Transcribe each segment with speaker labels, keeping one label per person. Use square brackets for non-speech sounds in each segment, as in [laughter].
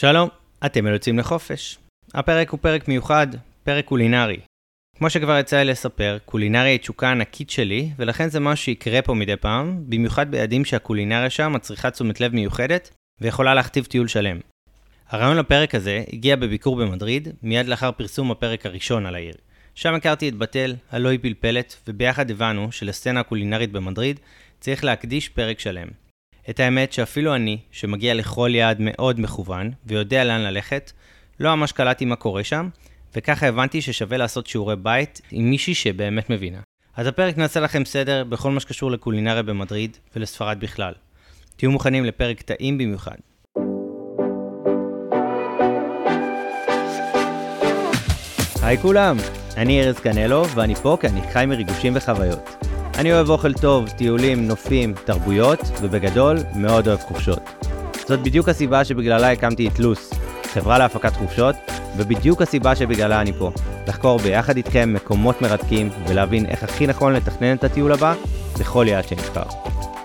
Speaker 1: שלום, אתם יוצאים לחופש. הפרק הוא פרק מיוחד, פרק קולינרי. כמו שכבר יצא לי לספר, קולינריה היא תשוקה ענקית שלי, ולכן זה משהו שיקרה פה מדי פעם, במיוחד ביעדים שהקולינריה שם מצריכה תשומת לב מיוחדת, ויכולה להכתיב טיול שלם. הרעיון לפרק הזה הגיע בביקור במדריד, מיד לאחר פרסום הפרק הראשון על העיר. שם הכרתי את בתל, הלא היא פלפלת, וביחד הבנו שלסצנה הקולינרית במדריד צריך להקדיש פרק שלם. את האמת שאפילו אני, שמגיע לכל יעד מאוד מכוון, ויודע לאן ללכת, לא ממש קלטתי מה קורה שם, וככה הבנתי ששווה לעשות שיעורי בית עם מישהי שבאמת מבינה. אז הפרק נעשה לכם סדר בכל מה שקשור לקולינריה במדריד ולספרד בכלל. תהיו מוכנים לפרק טעים במיוחד. היי כולם, אני ארז קנלו ואני פה כי אני חי מריגושים וחוויות. אני אוהב אוכל טוב, טיולים, נופים, תרבויות, ובגדול, מאוד אוהב חופשות. זאת בדיוק הסיבה שבגללה הקמתי את לוס, חברה להפקת חופשות, ובדיוק הסיבה שבגללה אני פה. לחקור ביחד איתכם מקומות מרתקים, ולהבין איך הכי נכון לתכנן את הטיול הבא, בכל יעד שנבחר.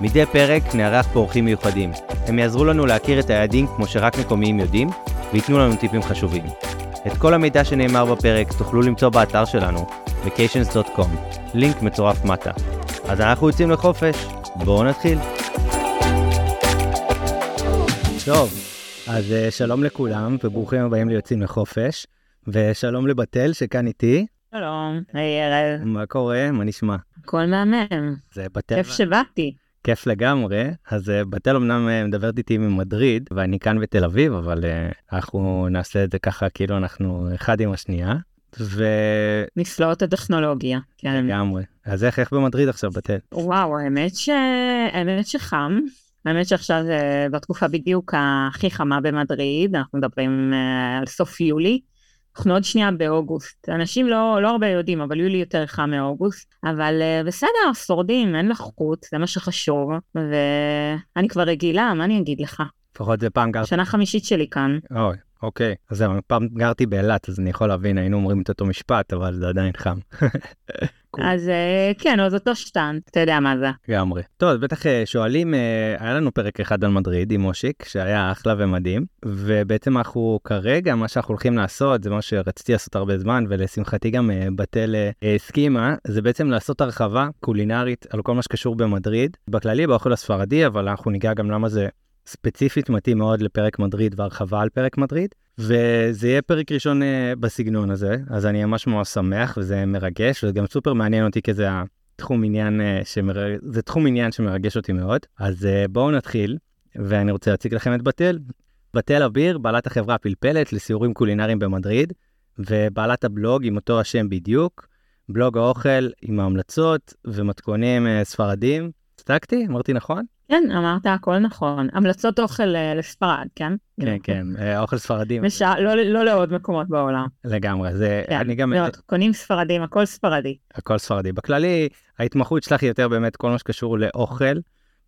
Speaker 1: מדי פרק נארח פה אורחים מיוחדים. הם יעזרו לנו להכיר את היעדים כמו שרק מקומיים יודעים, וייתנו לנו טיפים חשובים. את כל המידע שנאמר בפרק תוכלו למצוא באתר שלנו, vacations.com, לינק מצורף מטה. אז אנחנו יוצאים לחופש, בואו נתחיל. טוב, אז uh, שלום לכולם וברוכים הבאים ליוצאים לחופש, ושלום לבתל שכאן איתי.
Speaker 2: שלום, היי ארז.
Speaker 1: מה קורה? מה נשמע?
Speaker 2: הכל מהמם.
Speaker 1: זה בתל...
Speaker 2: כיף שבאתי.
Speaker 1: כיף לגמרי. אז uh, בתל אמנם uh, מדברת איתי ממדריד, ואני כאן בתל אביב, אבל uh, אנחנו נעשה את זה ככה כאילו אנחנו אחד עם השנייה. ו...
Speaker 2: נפלאות הטכנולוגיה, כן.
Speaker 1: לגמרי. אז איך, איך במדריד עכשיו, בתל?
Speaker 2: וואו, האמת, ש... האמת שחם. האמת שעכשיו זה בתקופה בדיוק הכי חמה במדריד, אנחנו מדברים uh, על סוף יולי. אנחנו עוד שנייה באוגוסט. אנשים לא, לא הרבה יודעים, אבל יולי יותר חם מאוגוסט. אבל uh, בסדר, שורדים, אין לחוץ, זה מה שחשוב. ואני כבר רגילה, מה אני אגיד לך?
Speaker 1: לפחות זה פעם גרתי.
Speaker 2: שנה חמישית שלי כאן.
Speaker 1: אוי, אוקיי. אז זהו, פעם גרתי באילת, אז אני יכול להבין, היינו אומרים את אותו משפט, אבל זה עדיין חם. [laughs]
Speaker 2: אז אה, כן, אז אותו שטנט, אתה יודע מה זה.
Speaker 1: לגמרי. טוב, בטח אה, שואלים, אה, היה לנו פרק אחד על מדריד עם מושיק, שהיה אחלה ומדהים, ובעצם אנחנו כרגע, מה שאנחנו הולכים לעשות, זה מה שרציתי לעשות הרבה זמן, ולשמחתי גם בתל הסכימה, זה בעצם לעשות הרחבה קולינרית על כל מה שקשור במדריד, בכללי באוכל הספרדי, אבל אנחנו ניגע גם למה זה ספציפית מתאים מאוד לפרק מדריד והרחבה על פרק מדריד. וזה יהיה פרק ראשון uh, בסגנון הזה, אז אני ממש מאוד שמח וזה מרגש וזה גם סופר מעניין אותי כי זה התחום עניין, uh, שמר... זה תחום עניין שמרגש אותי מאוד. אז uh, בואו נתחיל, ואני רוצה להציג לכם את בתל. בתל אביר, בעלת החברה פלפלת לסיורים קולינריים במדריד, ובעלת הבלוג עם אותו השם בדיוק, בלוג האוכל עם ההמלצות ומתכונים ספרדים. צדקתי? אמרתי נכון?
Speaker 2: כן, אמרת הכל נכון. המלצות אוכל uh, לספרד, כן?
Speaker 1: כן, כן, uh, אוכל ספרדי.
Speaker 2: משע... לא, לא לעוד מקומות בעולם.
Speaker 1: לגמרי, זה...
Speaker 2: כן,
Speaker 1: אני גם...
Speaker 2: מאוד, קונים ספרדים, הכל ספרדי.
Speaker 1: הכל ספרדי. בכללי, ההתמחות שלך היא יותר באמת כל מה שקשור לאוכל,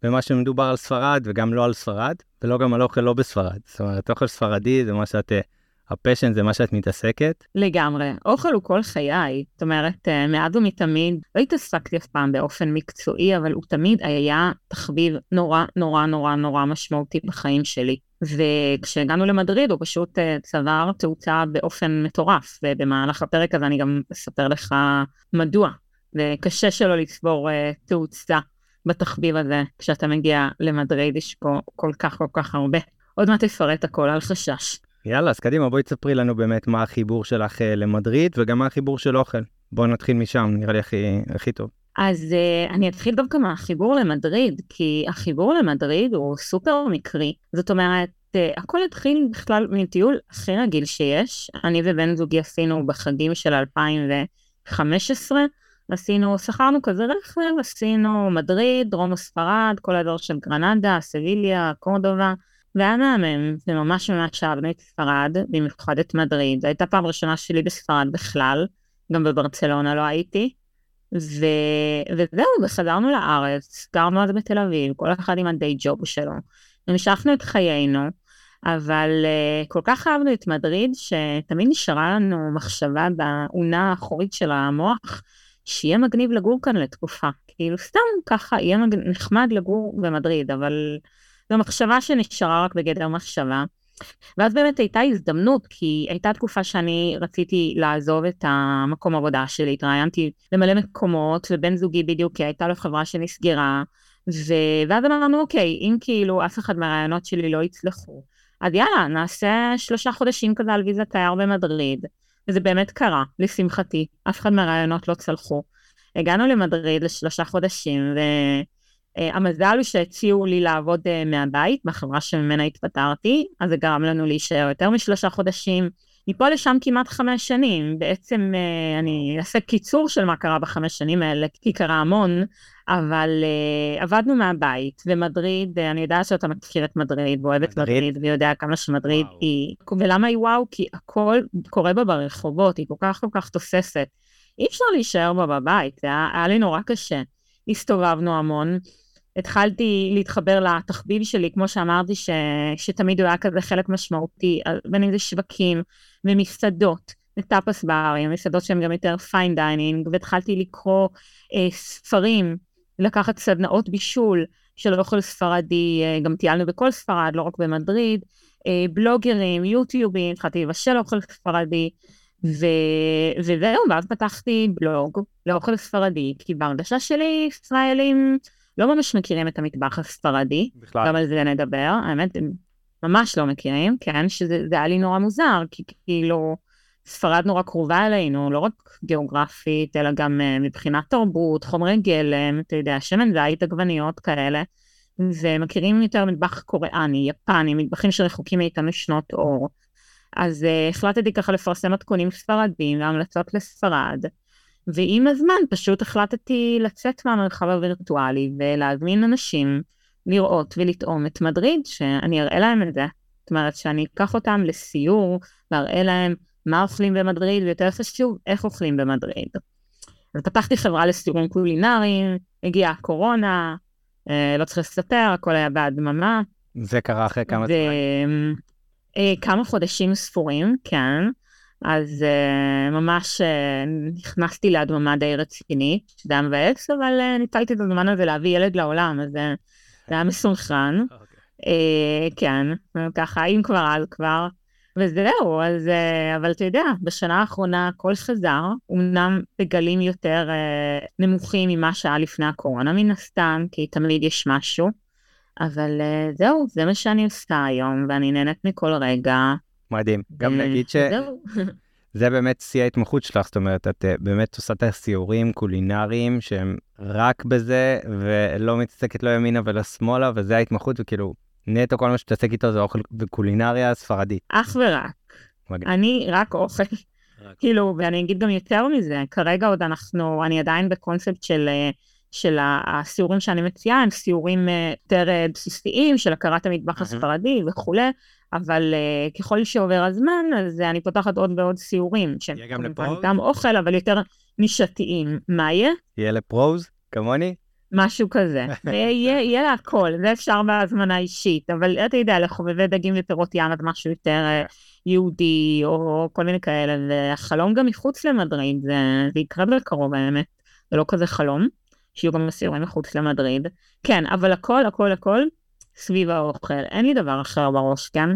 Speaker 1: ומה שמדובר על ספרד, וגם לא על ספרד, ולא גם על אוכל לא בספרד. זאת אומרת, אוכל ספרדי זה מה שאת... הפשן זה מה שאת מתעסקת?
Speaker 2: לגמרי. אוכל הוא כל חיי. זאת אומרת, אה, מאז ומתמיד, לא התעסקתי אף פעם באופן מקצועי, אבל הוא תמיד היה תחביב נורא נורא נורא נורא משמעותי בחיים שלי. וכשהגענו למדריד הוא פשוט אה, צבר תאוצה באופן מטורף, ובמהלך הפרק הזה אני גם אספר לך מדוע. וקשה שלא לצבור אה, תאוצה בתחביב הזה כשאתה מגיע למדריד, יש פה כל כך כל כך הרבה. עוד מעט אפרט הכל, אל חשש.
Speaker 1: יאללה, אז קדימה, בואי תספרי לנו באמת מה החיבור שלך אה, למדריד וגם מה החיבור של אוכל. בואו נתחיל משם, נראה לי הכי, הכי טוב.
Speaker 2: אז uh, אני אתחיל דווקא מהחיבור למדריד, כי החיבור למדריד הוא סופר מקרי. זאת אומרת, uh, הכל התחיל בכלל מטיול הכי רגיל שיש. אני ובן זוגי עשינו בחגים של 2015, עשינו, שכרנו כזה רכב, עשינו מדריד, דרום הספרד, כל האזור של גרנדה, סביליה, קורדובה. והיה מהמם, וממש ממש אהבנו את ספרד, במיוחד את מדריד. זו הייתה פעם ראשונה שלי בספרד בכלל, גם בברצלונה לא הייתי. ו... וזהו, וחזרנו לארץ, גרנו אז בתל אביב, כל אחד עם הדיי ג'וב שלו. המשכנו את חיינו, אבל uh, כל כך אהבנו את מדריד, שתמיד נשארה לנו מחשבה באונה האחורית של המוח, שיהיה מגניב לגור כאן לתקופה. כאילו סתם ככה, יהיה מג... נחמד לגור במדריד, אבל זו מחשבה שנשארה רק בגדר מחשבה. ואז באמת הייתה הזדמנות, כי הייתה תקופה שאני רציתי לעזוב את המקום עבודה שלי, התראיינתי למלא מקומות, ובן זוגי בדיוק, הייתה לו חברה שנסגרה, ו... ואז אמרנו, אוקיי, אם כאילו אף אחד מהרעיונות שלי לא יצלחו, אז יאללה, נעשה שלושה חודשים כזה על ויזת תייר במדריד. וזה באמת קרה, לשמחתי, אף אחד מהרעיונות לא צלחו. הגענו למדריד לשלושה חודשים, והמזל הוא שהציעו לי לעבוד אה, מהבית, בחברה שממנה התפטרתי, אז זה גרם לנו להישאר יותר משלושה חודשים. מפה לשם כמעט חמש שנים, בעצם אה, אני אעשה קיצור של מה קרה בחמש שנים האלה, כי קרה המון, אבל עבדנו מהבית, ומדריד, אני יודעת שאתה מכיר את מדריד, ואוהב את מדריד, ויודע כמה שמדריד וואו. היא... ולמה היא וואו? כי הכל קורה בה ברחובות, היא כל כך כל כך תוססת. אי אפשר להישאר בה בבית, היה, היה לי נורא קשה. הסתובבנו המון. התחלתי להתחבר לתחביב שלי, כמו שאמרתי, ש, שתמיד הוא היה כזה חלק משמעותי, בין אם זה שווקים ומסעדות וטאפס ברים, מסעדות שהן גם יותר fine dining, והתחלתי לקרוא אה, ספרים לקחת סדנאות בישול של אוכל ספרדי, אה, גם טיילנו בכל ספרד, לא רק במדריד, אה, בלוגרים, יוטיובים, התחלתי לבשל אוכל ספרדי, ו... וזהו, ואז פתחתי בלוג לאוכל ספרדי, כי בהרגשה שלי ישראלים לא ממש מכירים את המטבח הספרדי, בכלל. גם על זה נדבר, האמת, הם ממש לא מכירים, כן, שזה היה לי נורא מוזר, כי כאילו, ספרד נורא קרובה אלינו, לא רק גיאוגרפית, אלא גם uh, מבחינת תרבות, חומרי גלם, אתה יודע, שמן זית, עגבניות כאלה, ומכירים יותר מטבח קוריאני, יפני, מטבחים שרחוקים מאיתנו שנות אור. אז uh, החלטתי ככה לפרסם מתכונים ספרדים והמלצות לספרד, ועם הזמן פשוט החלטתי לצאת מהמרחב הווירטואלי ולהזמין אנשים לראות ולטעום את מדריד, שאני אראה להם את זה. זאת אומרת שאני אקח אותם לסיור ואראה להם מה אוכלים במדריד, ויותר חשוב, איך אוכלים במדריד. אז פתחתי חברה לסיורים קולינריים, הגיעה הקורונה, אה, לא צריך לספר, הכל היה בהדממה.
Speaker 1: זה קרה אחרי כמה זמן?
Speaker 2: אה, כמה חודשים ספורים, כן. אז uh, ממש uh, נכנסתי להדממה די רצינית, שזה היה מבאס, אבל uh, ניצלתי את הזמן הזה להביא ילד לעולם, אז uh, זה היה מסונכרן. Okay. [laughs] Uh, כן, ככה, אם כבר אז כבר. וזהו, אז, אה, אבל אתה יודע, בשנה האחרונה הכל חזר, אמנם בגלים יותר אה, נמוכים ממה שהיה לפני הקורונה מן הסתם, כי תמיד יש משהו, אבל אה, זהו, זה מה שאני עושה היום, ואני נהנית מכל רגע.
Speaker 1: מדהים, גם נגיד ש... זה באמת שיא ההתמחות שלך, זאת אומרת, את באמת עושה את הסיורים קולינריים שהם רק בזה, ולא מתעסקת לא ימינה ולא שמאלה, וזה ההתמחות, וכאילו, נטו כל מה שתעסק איתו זה אוכל וקולינריה ספרדית.
Speaker 2: אך ורק. אני רק אוכל. כאילו, ואני אגיד גם יותר מזה, כרגע עוד אנחנו, אני עדיין בקונספט של, אה, של הסיורים שאני מציעה, הם סיורים אה, יותר אה, בסיסיים של הכרת המטבח הספרדי וכולי, אבל ככל שעובר הזמן, אז אני פותחת עוד ועוד סיורים, שהם גם אוכל, אבל יותר נישתיים. מה יהיה?
Speaker 1: יהיה לפרוז, כמוני?
Speaker 2: משהו כזה. [laughs] יהיה לה הכל, זה אפשר בהזמנה אישית, אבל אתה יודע, לחובבי דגים ופירות ים אז משהו יותר אה, יהודי, או כל מיני כאלה, והחלום גם מחוץ למדריד, זה, זה יקרה בקרוב האמת, זה לא כזה חלום, שיהיו גם סיורים מחוץ למדריד. כן, אבל הכל, הכל, הכל סביב האוכל, אין לי דבר אחר בראש, כן?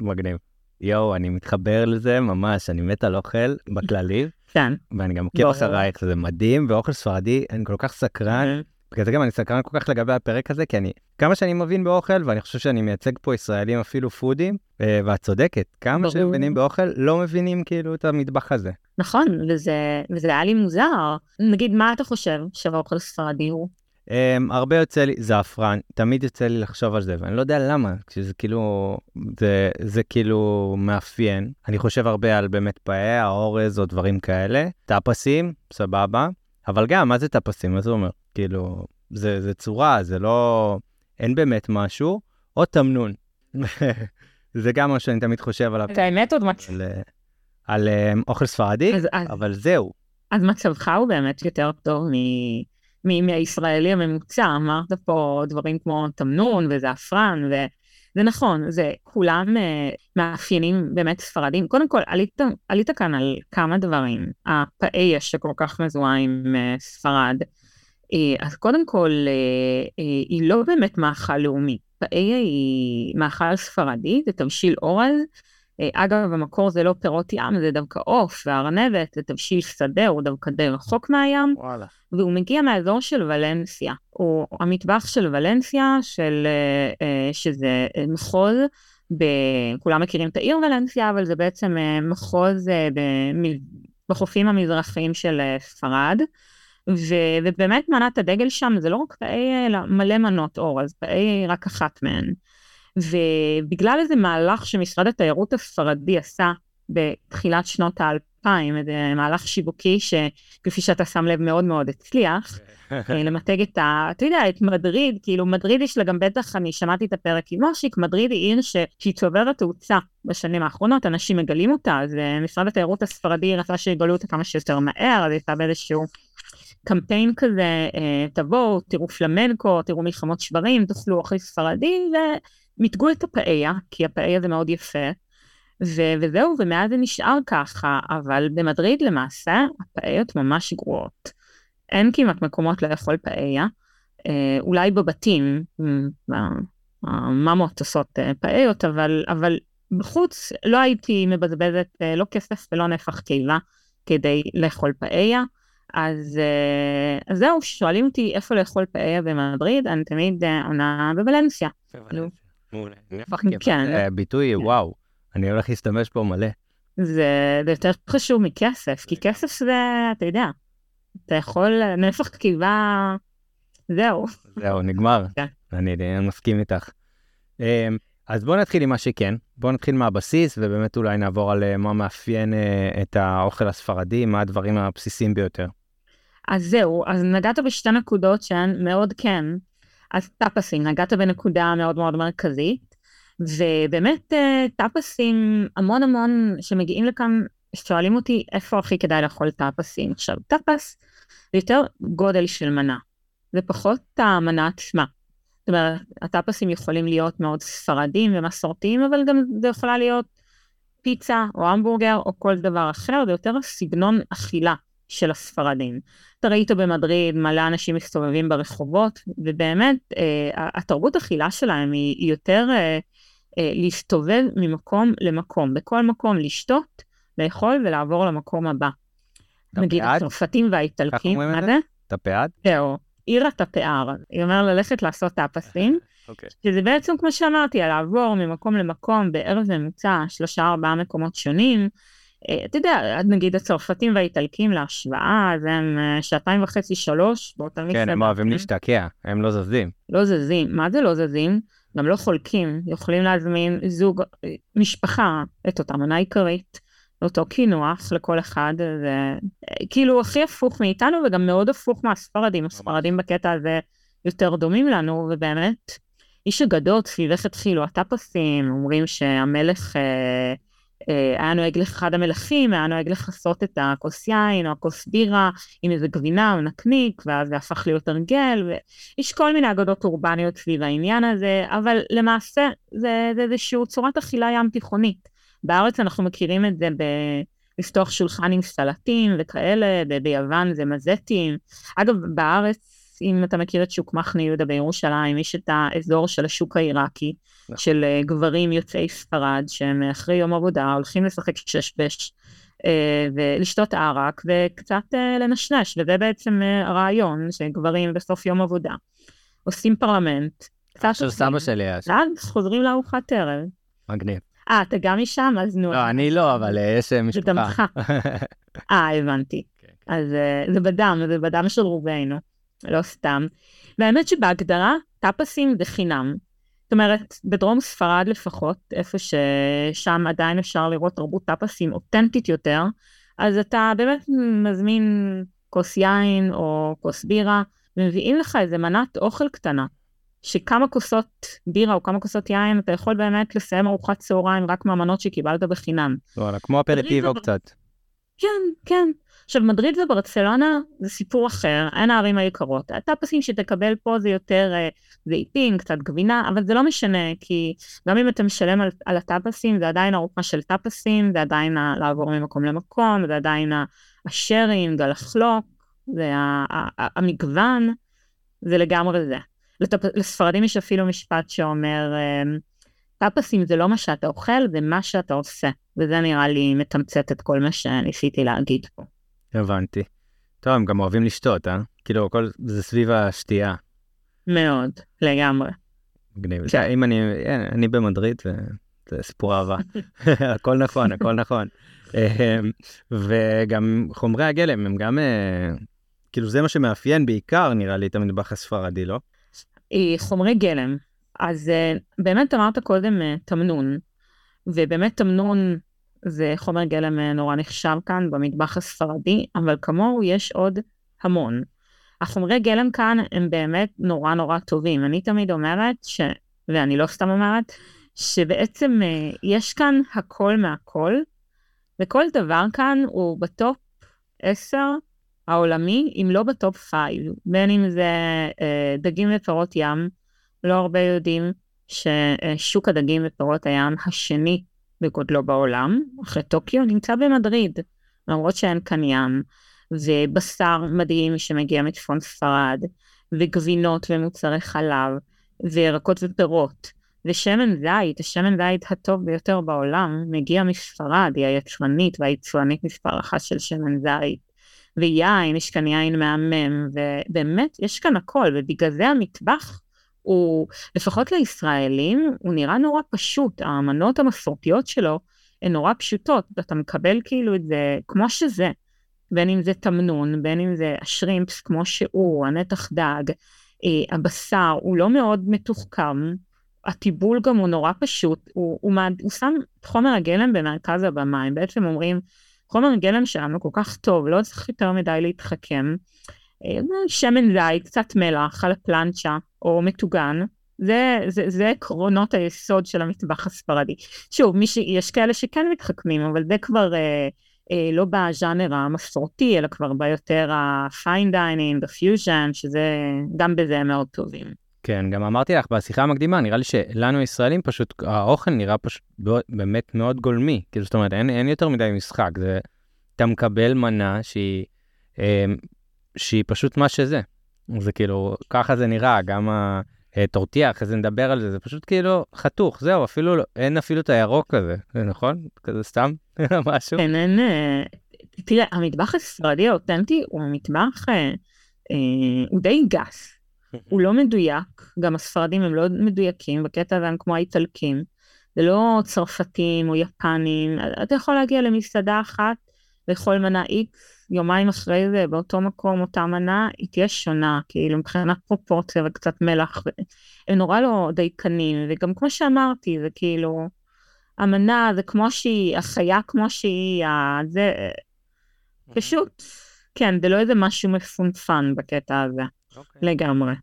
Speaker 1: מגניב. יואו, אני מתחבר לזה ממש, אני מת על אוכל בכללי. [laughs]
Speaker 2: כן.
Speaker 1: ואני גם עוקב אחרייך, זה מדהים, ואוכל ספרדי, אני כל כך סקרן. בגלל זה גם אני סקרן כל כך לגבי הפרק הזה, כי אני, כמה שאני מבין באוכל, ואני חושב שאני מייצג פה ישראלים אפילו פודים, אה, ואת צודקת, כמה שהם מבינים באוכל, לא מבינים כאילו את המטבח הזה.
Speaker 2: נכון, וזה, וזה היה לי מוזר. נגיד, מה אתה חושב שהאוכל הספרדי הוא?
Speaker 1: Um, הרבה יוצא לי, זעפרן, תמיד יוצא לי לחשוב על זה, ואני לא יודע למה, כשזה כאילו, זה, זה כאילו מאפיין. אני חושב הרבה על באמת פאי, האורז או דברים כאלה. טאפסים, סבבה, אבל גם, מה זה טאפסים? מה זה אומר? כאילו, זה, זה צורה, זה לא... אין באמת משהו, או תמנון. [laughs] זה גם מה שאני תמיד חושב עליו.
Speaker 2: את האמת עוד מצב.
Speaker 1: על, על um, אוכל ספרדי, אז, אבל אז, זהו.
Speaker 2: אז מצבך הוא באמת יותר טוב מ... מהישראלי הממוצע, אמרת פה דברים כמו תמנון וזעפרן, וזה נכון, זה כולם uh, מאפיינים באמת ספרדים. קודם כל, עלית, עלית כאן על כמה דברים. הפאיה שכל כך מזוהה עם uh, ספרד, אה, אז קודם כל, אה, אה, היא לא באמת מאכל לאומי. פאיה היא מאכל ספרדי, זה תבשיל אורז. אה, אגב, במקור זה לא פירות ים, זה דווקא עוף וארנבת, זה תבשיל שדה, הוא דווקא די רחוק מהים.
Speaker 1: וואלה.
Speaker 2: והוא מגיע מהאזור של ולנסיה. הוא המטבח של ולנסיה, של, אה, שזה מחוז, ב... כולם מכירים את העיר ולנסיה, אבל זה בעצם מחוז בחופים המזרחיים של ספרד. ו, ובאמת מנת הדגל שם זה לא רק תאי, אלא מלא מנות אור, אז תאי רק אחת מהן. ובגלל איזה מהלך שמשרד התיירות הספרדי עשה בתחילת שנות האלפיים, איזה מהלך שיווקי שכפי שאתה שם לב מאוד מאוד הצליח, [laughs] אה, למתג את ה... אתה יודע, את מדריד, כאילו מדריד יש לה גם בטח, אני שמעתי את הפרק עם מושיק, מדריד היא עיר שהיא צוברת תאוצה בשנים האחרונות, אנשים מגלים אותה, אז אה, משרד התיירות הספרדי רצה שיגלו אותה כמה שיותר מהר, אז הייתה באיזשהו קמפיין כזה, אה, תבואו, תראו פלמנקו, תראו מלחמות שברים, תאכלו אוכל ספרדי, ומיתגו את הפאיה, כי הפאיה זה מאוד יפה. ו- וזהו, ומאז זה נשאר ככה, אבל במדריד למעשה הפאיות ממש גרועות. אין כמעט מקומות לאכול פאיה, אה, אולי בבתים, הממות עושות אה, פאיות, אבל, אבל בחוץ לא הייתי מבזבזת לא כסף ולא נפח קיבה כדי לאכול פאיה. אז, אה, אז זהו, שואלים אותי איפה לאכול פאיה במדריד, אני תמיד אה, עונה בוולנסיה.
Speaker 1: כן. ביטוי, כן. וואו, אני הולך להשתמש פה מלא.
Speaker 2: זה יותר חשוב מכסף, כי כסף זה, אתה יודע, אתה יכול, נפח כתיבה, זהו.
Speaker 1: זהו, נגמר. כן. אני מסכים איתך. אמ, אז בואו נתחיל עם מה שכן, בואו נתחיל מהבסיס ובאמת אולי נעבור על מה מאפיין את האוכל הספרדי, מה הדברים הבסיסיים ביותר.
Speaker 2: אז זהו, אז נגעת בשתי נקודות שהן מאוד כן. אז טאפסים, נגעת בנקודה מאוד מאוד מרכזית, ובאמת אה, טאפסים, המון המון שמגיעים לכאן, שואלים אותי איפה הכי כדאי לאכול טאפסים. עכשיו, טאפס זה יותר גודל של מנה, זה פחות המנה עצמה. זאת אומרת, הטאפסים יכולים להיות מאוד ספרדים ומסורתיים, אבל גם זה יכולה להיות פיצה או המבורגר או כל דבר אחר, זה יותר סגנון אכילה של הספרדים. אתה ראית במדריד מלא אנשים מסתובבים ברחובות, ובאמת אה, התרבות אכילה שלהם היא, יותר אה, אה, להסתובב ממקום למקום, בכל מקום לשתות, לאכול ולעבור למקום הבא. נגיד הצרפתים והאיטלקים,
Speaker 1: מה זה? טפאד?
Speaker 2: זהו, עיר הטפאר, היא אומרת ללכת לעשות טאפסים, okay. [laughs] אוקיי. שזה בעצם כמו שאמרתי, לעבור ממקום למקום בערב ממוצע, שלושה ארבעה מקומות שונים, אתה יודע, נגיד הצרפתים והאיטלקים להשוואה, אז הם אה, שעתיים וחצי, שלוש, באותה
Speaker 1: מסעדה. כן, הם אוהבים להשתקע, הם לא זזים.
Speaker 2: לא זזים, מה זה לא זזים? גם לא חולקים, יכולים להזמין זוג, אה, משפחה, את אותה מנה עיקרית, אותו קינוח לכל אחד, זה כאילו הכי הפוך מאיתנו וגם מאוד הפוך מהספרדים, הספרדים בקטע הזה יותר דומים לנו, ובאמת, איש אגדות סביב איך התחילו הטאפסים, אומרים שהמלך... אה, אה, היה נוהג לאחד המלכים, היה נוהג לכסות את הכוס יין או הכוס בירה עם איזה גבינה או נקניק, ואז זה הפך להיות הרגל, ויש כל מיני אגדות אורבניות סביב העניין הזה, אבל למעשה זה, זה איזושהי צורת אכילה ים תיכונית. בארץ אנחנו מכירים את זה ב... לפתוח שולחן עם סלטים וכאלה, ביוון זה מזטים. אגב, בארץ אם אתה מכיר את שוק מחנה יהודה בירושלים, יש את האזור של השוק העיראקי, נכון. של אה, גברים יוצאי ספרד, שהם אחרי יום עבודה הולכים לשחק ששבש אה, ולשתות ערק וקצת אה, לנשנש, וזה בעצם הרעיון שגברים בסוף יום עבודה עושים פרלמנט.
Speaker 1: של סבא שלי היה
Speaker 2: שם. ואז חוזרים לארוחת ערב.
Speaker 1: מגניב.
Speaker 2: אה, אתה גם משם? אז נו.
Speaker 1: לא, אני לא, אבל יש משפחה. זה דמך. [laughs]
Speaker 2: אה, הבנתי. כן, כן. אז זה בדם, זה בדם של רובנו. לא סתם. והאמת שבהגדרה, טאפסים זה חינם. זאת אומרת, בדרום ספרד לפחות, איפה ששם עדיין אפשר לראות תרבות טאפסים אותנטית יותר, אז אתה באמת מזמין כוס יין או כוס בירה, ומביאים לך איזה מנת אוכל קטנה, שכמה כוסות בירה או כמה כוסות יין, אתה יכול באמת לסיים ארוחת צהריים רק מהמנות שקיבלת בחינם.
Speaker 1: וואלה, כמו אפרטיבו קצת.
Speaker 2: כן, כן. עכשיו, מדריד וברצלונה זה סיפור אחר, אין הערים היקרות. הטאפסים שתקבל פה זה יותר אה, זיתים, קצת גבינה, אבל זה לא משנה, כי גם אם אתה משלם על, על הטאפסים, זה עדיין ארוחה של טאפסים, זה עדיין לעבור ממקום למקום, זה עדיין השארינג, הלחלוק, זה המגוון, זה לגמרי זה. לספרדים יש אפילו משפט שאומר, טאפסים זה לא מה שאתה אוכל, זה מה שאתה עושה. וזה נראה לי מתמצת את כל מה שניסיתי להגיד פה.
Speaker 1: הבנתי. טוב, הם גם אוהבים לשתות, אה? כאילו, הכל זה סביב השתייה.
Speaker 2: מאוד, לגמרי.
Speaker 1: מגניב. כן. אם אני, אני במדריד, זה סיפור אהבה. [laughs] [laughs] הכל נכון, הכל נכון. אמ, וגם חומרי הגלם הם גם, אה, כאילו זה מה שמאפיין בעיקר נראה לי את המטבח הספרדי, לא?
Speaker 2: חומרי גלם. אז אה, באמת אמרת קודם אה, תמנון, ובאמת תמנון זה חומר גלם נורא נחשב כאן במטבח הספרדי, אבל כמוהו יש עוד המון. החומרי גלם כאן הם באמת נורא נורא טובים. אני תמיד אומרת, ש... ואני לא סתם אומרת, שבעצם יש כאן הכל מהכל, וכל דבר כאן הוא ב top 10 העולמי, אם לא ב top 5, בין אם זה אה, דגים ופירות ים, לא הרבה יודעים ששוק הדגים ופירות הים השני בגודלו בעולם, אחרי טוקיו, נמצא במדריד, למרות שאין כאן ים, ובשר מדהים שמגיע מצפון ספרד, וגבינות ומוצרי חלב, וירקות ופירות. ושמן זית, השמן זית הטוב ביותר בעולם, מגיע מספרד, היא היצרנית והיצואנית מספר אחת של שמן זית. ויין, יש כאן יין מהמם, ובאמת יש כאן הכל, ובגלל זה המטבח הוא, לפחות לישראלים, הוא נראה נורא פשוט, האמנות המסורתיות שלו הן נורא פשוטות, אתה מקבל כאילו את זה כמו שזה, בין אם זה תמנון, בין אם זה השרימפס כמו שהוא, הנתח דג, אה, הבשר, הוא לא מאוד מתוחכם, הטיבול גם הוא נורא פשוט, הוא, הוא, הוא, הוא שם את חומר הגלם במרכז הבמה, הם בעצם אומרים, חומר הגלם שלנו כל כך טוב, לא צריך יותר מדי להתחכם. אה, שמן זית, קצת מלח על הפלנצ'ה, או מטוגן, זה, זה, זה עקרונות היסוד של המטבח הספרדי. שוב, ש... יש כאלה שכן מתחכמים, אבל זה כבר אה, אה, לא בז'אנר המסורתי, אלא כבר ביותר ה-fine dining, the שזה, גם בזה הם מאוד טובים.
Speaker 1: כן, גם אמרתי לך בשיחה המקדימה, נראה לי שלנו הישראלים פשוט, האוכל נראה פשוט באמת מאוד גולמי. כאילו, זאת אומרת, אין, אין יותר מדי משחק, זה, אתה מקבל מנה שהיא, אה, שהיא פשוט מה שזה. זה כאילו, ככה זה נראה, גם הטורטיה, אחרי זה נדבר על זה, זה פשוט כאילו חתוך, זהו, אפילו, לא, אין אפילו את הירוק הזה, זה נכון? כזה סתם [laughs] משהו?
Speaker 2: כן, אין, אה, תראה, המטבח הספרדי האותנטי הוא מטבח, אה, אה, הוא די גס. [laughs] הוא לא מדויק, גם הספרדים הם לא מדויקים, בקטע הזה הם כמו האיטלקים. זה לא צרפתים או יפנים, אתה יכול להגיע למסעדה אחת לכל מנה איקס, יומיים אחרי זה באותו מקום אותה מנה, היא תהיה שונה, כאילו מבחינת פרופורציה וקצת מלח, הם נורא לא דייקנים, וגם כמו שאמרתי, זה כאילו, המנה זה כמו שהיא, החיה כמו שהיא, זה פשוט, כן, זה לא איזה משהו מפונפן בקטע הזה, okay. אוקיי. לגמרי.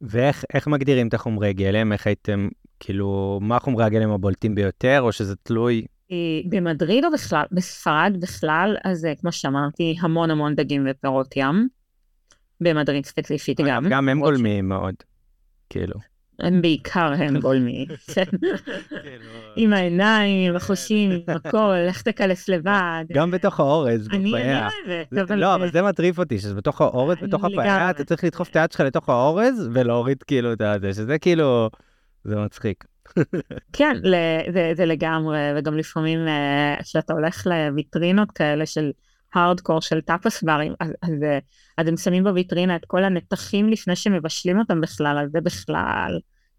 Speaker 1: ואיך מגדירים את החומרי גלם? איך הייתם, כאילו, מה חומרי הגלם הבולטים ביותר, או שזה תלוי?
Speaker 2: אה, במדריד או בכלל, בספרד בכלל, אז אה, כמו שאמרתי, המון המון דגים ופירות ים. במדריד ספציפית גם.
Speaker 1: גם הם גולמיים מאוד, כאילו.
Speaker 2: הם בעיקר הם גולמיים. [laughs] עם העיניים, החושים, הכל, לך תקלס לבד.
Speaker 1: גם בתוך האורז, בפיה. לא, אבל זה מטריף אותי, שזה בתוך האורז, בתוך הפיה, אתה צריך לדחוף את היד שלך לתוך האורז ולהוריד כאילו את זה, שזה כאילו, זה מצחיק.
Speaker 2: כן, זה לגמרי, וגם לפעמים כשאתה הולך לויטרינות כאלה של הארדקור של טאפס ברים, אז, אז, אז הם שמים בוויטרינה את כל הנתחים לפני שמבשלים אותם בכלל, אז זה בכלל,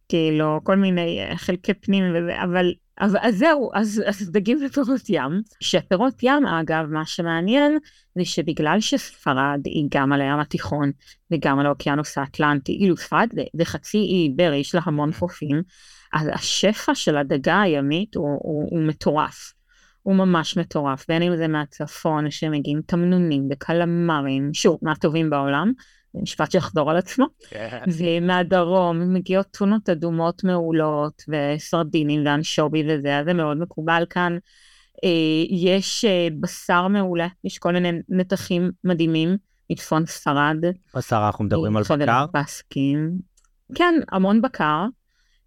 Speaker 2: כאילו, כל מיני אה, חלקי פנים וזה, אבל, אבל אז זהו, אז, אז דגים ופירות ים, שפירות ים אגב, מה שמעניין זה שבגלל שספרד היא גם על הים התיכון וגם על האוקיינוס האטלנטי, אילו ספרד זה, זה חצי אי איברי, יש לה המון חופים, השפע של הדגה הימית הוא, הוא, הוא מטורף. הוא ממש מטורף, בין אם זה מהצפון שמגיעים תמנונים וקלמרים, שוב, מהטובים בעולם, זה משפט שיחזור על עצמו, כן. ומהדרום מגיעות טונות אדומות מעולות וסרדינים ואנשובי וזה, אז זה מאוד מקובל כאן. אה, יש אה, בשר מעולה, יש כל מיני נתחים מדהימים מצפון ספרד.
Speaker 1: בשר, אנחנו מדברים על בקר?
Speaker 2: כן, המון בקר,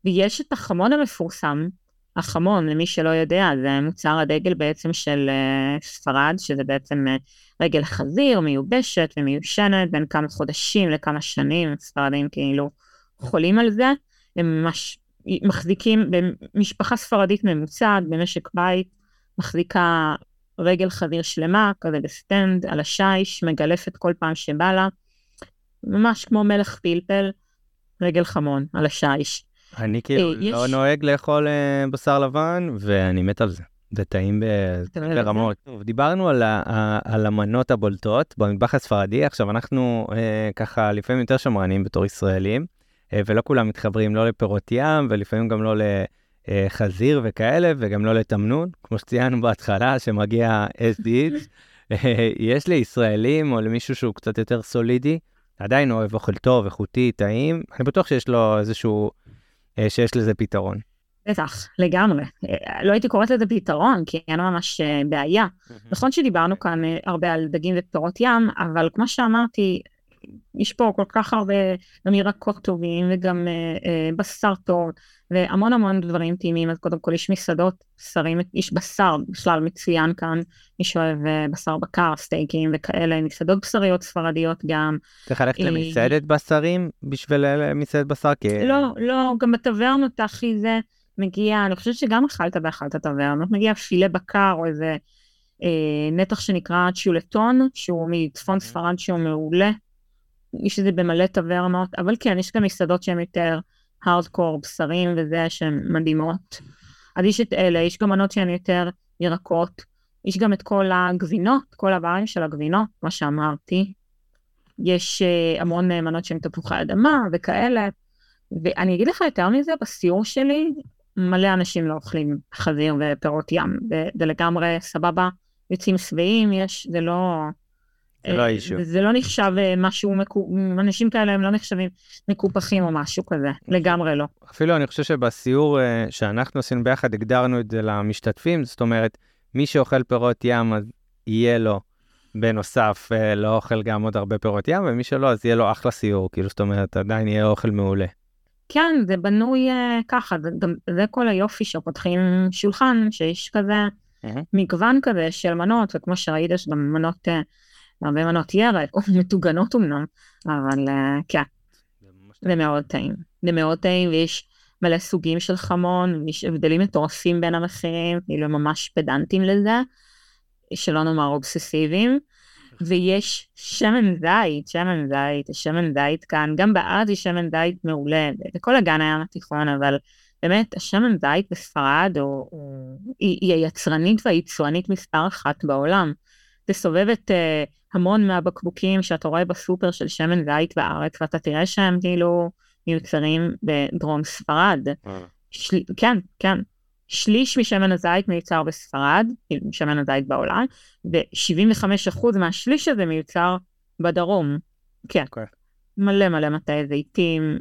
Speaker 2: ויש את החמון המפורסם, החמון, למי שלא יודע, זה מוצר הדגל בעצם של אה, ספרד, שזה בעצם אה, רגל חזיר מיובשת ומיושנת בין כמה חודשים לכמה שנים, ספרדים כאילו חולים על זה, הם ממש מחזיקים במשפחה ספרדית ממוצעת במשק בית, מחזיקה רגל חזיר שלמה, כזה ב stand, על השיש, מגלפת כל פעם שבא לה, ממש כמו מלך פלפל, רגל חמון על השיש.
Speaker 1: אני כאילו אה, לא נוהג לאכול אה, בשר לבן, ואני מת על זה. זה טעים ברמות. דיברנו על, על המנות הבולטות במטבח הספרדי, עכשיו אנחנו אה, ככה לפעמים יותר שמרנים בתור ישראלים, אה, ולא כולם מתחברים לא לפירות ים, ולפעמים גם לא לחזיר וכאלה, וגם לא לתמנון, כמו שציינו בהתחלה, שמגיע SDs. אה, יש לישראלים או למישהו שהוא קצת יותר סולידי, עדיין אוהב אוכל טוב, איכותי, טעים, אני בטוח שיש לו איזשהו, אה, שיש לזה פתרון.
Speaker 2: בטח, לגמרי. לא הייתי קוראת לזה פתרון, כי אין ממש אה, בעיה. נכון שדיברנו כאן אה, הרבה על דגים ופירות ים, אבל כמו שאמרתי, יש פה כל כך הרבה גם ירקות טובים וגם אה, אה, בשר טוב והמון המון דברים טעימים אז קודם כל יש מסעדות שרים יש בשר בכלל מצוין כאן מי שאוהב אה, בשר בקר סטייקים וכאלה מסעדות בשריות ספרדיות גם.
Speaker 1: צריך ללכת אה, למסעדת בשרים בשביל מסעדת בשר?
Speaker 2: כי... לא לא גם בטברנות אחי זה מגיע אני חושבת שגם אכלת באחת הטברנות מגיע פילה בקר או איזה. אה, נתח שנקרא צ'ולטון שהוא מצפון ספרד שהוא מעולה יש את זה במלא טברנות, אבל כן, יש גם מסעדות שהן יותר הארדקור, בשרים וזה, שהן מדהימות. אז יש את אלה, יש גם מנות שהן יותר ירקות, יש גם את כל הגבינות, כל הברים של הגבינות, כמו שאמרתי. יש uh, המון מנות שהן תפוחי אדמה וכאלה. ואני אגיד לך יותר מזה, בסיור שלי, מלא אנשים לא אוכלים חזיר ופירות ים, זה לגמרי סבבה, יוצאים שבעים, יש, זה לא...
Speaker 1: זה לא האישו.
Speaker 2: זה לא נחשב אה, משהו, אנשים כאלה הם לא נחשבים מקופחים או משהו כזה, לגמרי לא.
Speaker 1: אפילו אני חושב שבסיור אה, שאנחנו עשינו ביחד, הגדרנו את זה למשתתפים, זאת אומרת, מי שאוכל פירות ים, אז יהיה לו בנוסף אה, לא אוכל גם עוד הרבה פירות ים, ומי שלא, אז יהיה לו אחלה סיור, כאילו, זאת אומרת, עדיין יהיה אוכל מעולה.
Speaker 2: כן, זה בנוי ככה, זה, זה כל היופי שפותחים שולחן, שיש כזה. מגוון כזה של מנות, וכמו שראית, יש גם מנות... הרבה מנות ירק, או מטוגנות אמנם, אבל uh, כן, זה מאוד טעים. זה מאוד טעים, ויש מלא סוגים של חמון, ויש הבדלים מטורפים בין המחירים, כאילו ממש פדנטים לזה, שלא נאמר אובססיביים. [laughs] ויש שמן זית, שמן זית, שמן זית כאן, גם בארץ יש שמן זית מעולה, בכל הגן הים התיכון, אבל באמת השמן זית בספרד הוא, הוא, היא, היא היצרנית והיצואנית מספר אחת בעולם. תסובב את uh, המון מהבקבוקים שאתה רואה בסופר של שמן זית בארץ, ואתה תראה שהם כאילו מיוצרים בדרום ספרד. אה. של... כן, כן. שליש משמן הזית מיוצר בספרד, כאילו, שמן הזית בעולם, ו-75% מהשליש הזה מיוצר בדרום. כן. Okay. אוקיי. מלא מלא מטעי זיתים.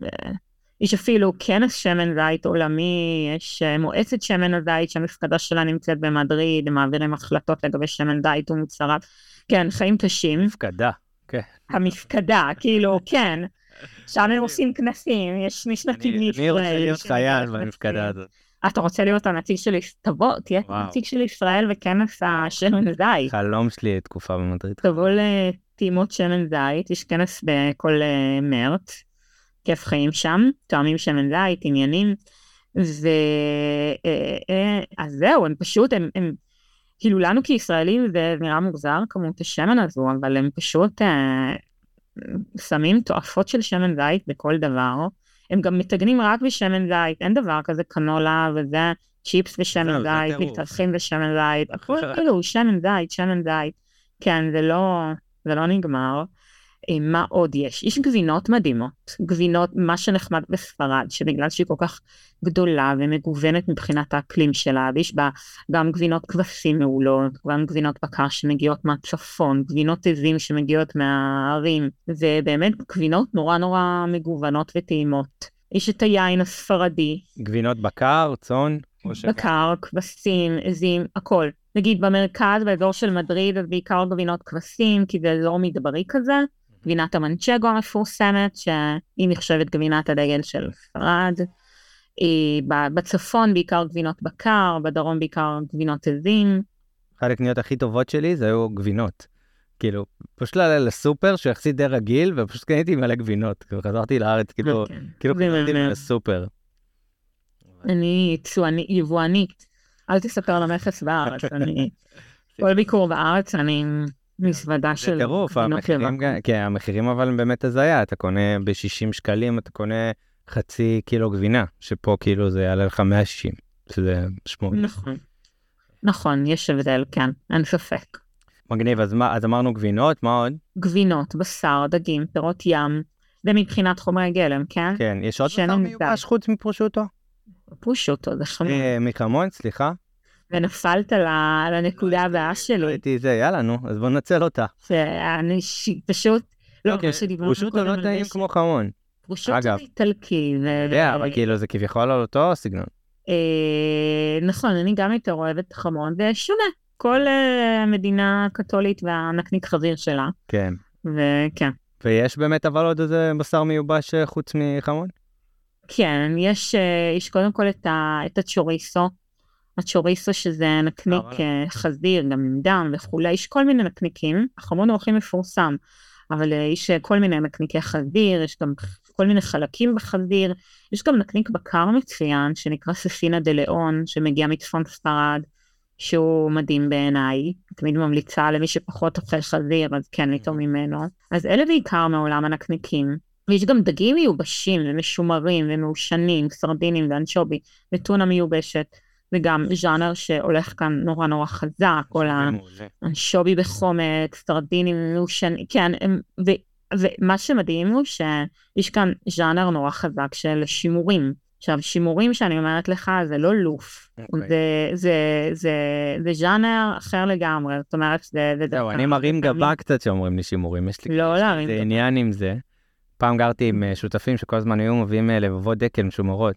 Speaker 2: יש אפילו כנס שמן זית עולמי, יש אה, מועצת שמן הזית שהמפקדה שלה נמצאת במדריד, הם מעבירים החלטות לגבי שמן זית ומוצריו. כן, חיים קשים.
Speaker 1: מפקדה, כן.
Speaker 2: המפקדה, כאילו, [laughs] כן. שם הם עושים כנסים, יש משנתים
Speaker 1: מישראל. אני רוצה להיות חייל במפקדה הזאת.
Speaker 2: אתה רוצה להיות הנציג של ישראל? תבוא, תהיה נציג של ישראל וכנס השמן זית.
Speaker 1: חלום שלי תקופה במדריד.
Speaker 2: תבוא לטעימות שמן זית, יש כנס בכל אה, מרץ, כיף חיים שם, תואמים שמן זית, עניינים. ואז אה, אה, זהו, הם פשוט, הם, הם כאילו לנו כישראלים זה נראה מוזר כמות השמן הזו, אבל הם פשוט אה, שמים תועפות של שמן זית בכל דבר. הם גם מתגנים רק בשמן זית, אין דבר כזה קנולה וזה צ'יפס ושמן זית, מתארחים בשמן זית, הכל [laughs] כאילו שמן זית, שמן זית. כן, זה לא, זה לא נגמר. אה, מה עוד יש? יש גבינות מדהימות, גבינות, מה שנחמד בספרד, שבגלל שהיא כל כך גדולה ומגוונת מבחינת האקלים שלה, ויש בה גם גבינות כבשים מעולות, גם גבינות בקר שמגיעות מהצפון, גבינות עזים שמגיעות מהערים, זה באמת גבינות נורא נורא מגוונות וטעימות. יש את היין הספרדי.
Speaker 1: גבינות בקר, צאן?
Speaker 2: בקר, כבשים, עזים, הכל. נגיד במרכז, באזור של מדריד, אז בעיקר גבינות כבשים, כי זה אזור מדברי כזה. גבינת המנצ'גו המפורסמת, שהיא נחשבת גבינת הדגל של ספרד. בצפון בעיקר גבינות בקר, בדרום בעיקר גבינות עזים.
Speaker 1: אחת הקניות הכי טובות שלי זה היו גבינות. כאילו, פשוט לעלה לסופר שהוא יחסית די רגיל, ופשוט קניתי מלא גבינות. כאילו, חזרתי לארץ, כאילו,
Speaker 2: כן.
Speaker 1: כאילו קניתי. לסופר.
Speaker 2: אני יצואני- יבואנית. אל תספר על המכס בארץ, אני... [laughs] כל ביקור בארץ אני מזוודה
Speaker 1: זה
Speaker 2: של
Speaker 1: טירוף,
Speaker 2: גבינות
Speaker 1: המחירים. גם- כן, המחירים אבל הם באמת הזיה, אתה קונה ב-60 שקלים, אתה קונה חצי קילו גבינה, שפה כאילו זה יעלה לך 160, שזה משמעות.
Speaker 2: נכון. נכון, יש הבדל, כן, אין ספק.
Speaker 1: מגניב, אז מה, אז אמרנו גבינות, מה עוד?
Speaker 2: גבינות, בשר, דגים, פירות ים, ומבחינת חומרי גלם, כן?
Speaker 1: כן, יש עוד בשר. מיובש חוץ מפרושוטו?
Speaker 2: פושוטו, זה חמור.
Speaker 1: אה, מחמון, סליחה.
Speaker 2: ונפלת ל- לנקודה הבאה שלי,
Speaker 1: ראיתי זה, יאללה, נו, אז בוא ננצל אותה.
Speaker 2: שאני ש- פשוט, לא,
Speaker 1: כן,
Speaker 2: מה שדיברנו
Speaker 1: פרושוטו
Speaker 2: קודם
Speaker 1: לא
Speaker 2: על
Speaker 1: טעים
Speaker 2: זה
Speaker 1: כמו חמון.
Speaker 2: פרושוטו
Speaker 1: אגב.
Speaker 2: זה איטלקי.
Speaker 1: אתה יודע, אבל כאילו זה כביכול על אותו סגנון.
Speaker 2: אה, נכון, אני גם יותר אוהבת חמון, זה שונה. כל אה, המדינה הקתולית והנקניק חזיר שלה,
Speaker 1: כן.
Speaker 2: וכן.
Speaker 1: ויש באמת אבל עוד איזה בשר מיובש אה, חוץ מחמון?
Speaker 2: כן, יש, אה, יש קודם כל את, ה, את הצ'וריסו, הצ'וריסו שזה נקניק אה, חזיר, גם עם דם וכולי, יש כל מיני נקניקים, החמון הוא הכי מפורסם, אבל אה, יש כל מיני נקניקי חזיר, יש גם כל מיני חלקים בחזיר, יש גם נקניק בקר מצוין שנקרא ספינה דה לאון, שמגיע מצפון ספרד, שהוא מדהים בעיניי, תמיד ממליצה למי שפחות אוכל חזיר, אז כן לטעום ממנו. אז אלה בעיקר מעולם הנקניקים. ויש גם דגים מיובשים ומשומרים ומעושנים, סרדינים ואנשובי, וטונה מיובשת. זה גם ז'אנר שהולך כאן נורא נורא חזק, כל
Speaker 1: מעולה.
Speaker 2: האנשובי בחומץ, סרדינים מעושנים, כן, הם, ו, ומה שמדהים הוא שיש כאן ז'אנר נורא חזק של שימורים. עכשיו, שימורים שאני אומרת לך זה לא לוף,
Speaker 1: אוקיי.
Speaker 2: זה, זה, זה, זה ז'אנר אחר לגמרי, זאת אומרת, זה, זה
Speaker 1: זהו, אני מרים גבה קצת שאומרים לי שימורים, יש לי
Speaker 2: לא להרים גבה.
Speaker 1: עניין עם זה. פעם גרתי עם אה, שותפים שכל הזמן היו מביאים אה, לבבות דקל משומרות,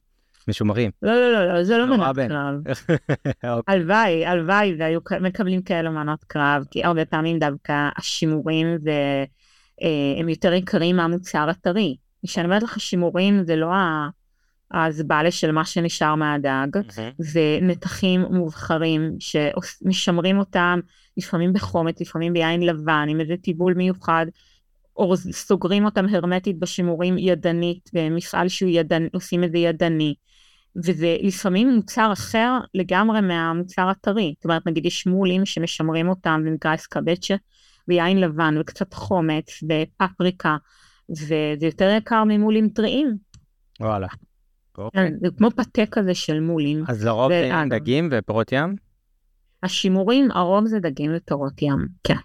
Speaker 1: משומרים.
Speaker 2: לא, לא, לא, לא, זה לא מנת. קרב. [laughs]
Speaker 1: אוקיי.
Speaker 2: הלוואי, הלוואי, והיו מקבלים כאלה מנות קרב, כי הרבה פעמים דווקא השימורים זה, אה, הם יותר יקרים מהמוצר הטרי. כשאני אומרת לך שימורים זה לא ה- הזבלה של מה שנשאר מהדג, זה נתחים מובחרים שמשמרים אותם לפעמים בחומץ, לפעמים ביין לבן, עם איזה טיבול מיוחד, או סוגרים אותם הרמטית בשימורים ידנית, במפעל שהוא ידני, עושים את זה ידני. וזה לפעמים מוצר אחר לגמרי מהמוצר הטרי. זאת אומרת, נגיד יש מולים שמשמרים אותם, זה נקרא אסקבצ'ה, ויין לבן, וקצת חומץ, ופפריקה, וזה יותר יקר ממולים טריים.
Speaker 1: וואלה. אוקיי.
Speaker 2: כן, זה כמו פתה כזה של מולים.
Speaker 1: אז לרוב
Speaker 2: זה-.
Speaker 1: דגים ופירות ים?
Speaker 2: השימורים, הרוב זה דגים ופירות ים, כן.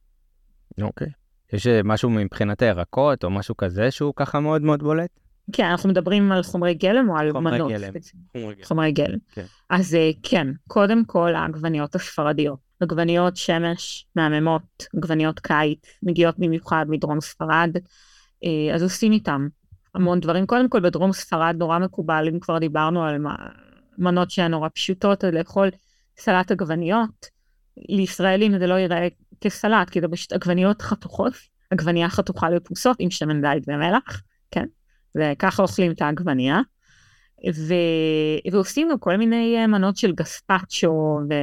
Speaker 1: אוקיי. יש אה, משהו מבחינת הירקות או משהו כזה שהוא ככה מאוד מאוד בולט?
Speaker 2: כן, אנחנו מדברים על חומרי גלם או על
Speaker 1: חומרי
Speaker 2: מנות?
Speaker 1: גלם.
Speaker 2: ספציפית? חומרי גלם.
Speaker 1: כן.
Speaker 2: אז אה, כן, קודם כל העגבניות הספרדיות. עגבניות שמש מהממות, עגבניות קיץ, מגיעות במיוחד מדרום ספרד, אה, אז עושים איתם המון דברים. קודם כל בדרום ספרד נורא מקובל, אם כבר דיברנו על מנות שהן נורא פשוטות, אז לאכול סלט עגבניות. לישראלים זה לא ייראה כסלט, כי זה פשוט עגבניות חתוכות, עגבנייה חתוכה לפרוסות עם שמן זית ומלח, כן? וככה אוכלים את העגבנייה. ו... ועושים גם כל מיני אה, מנות של גספצ'ו ו...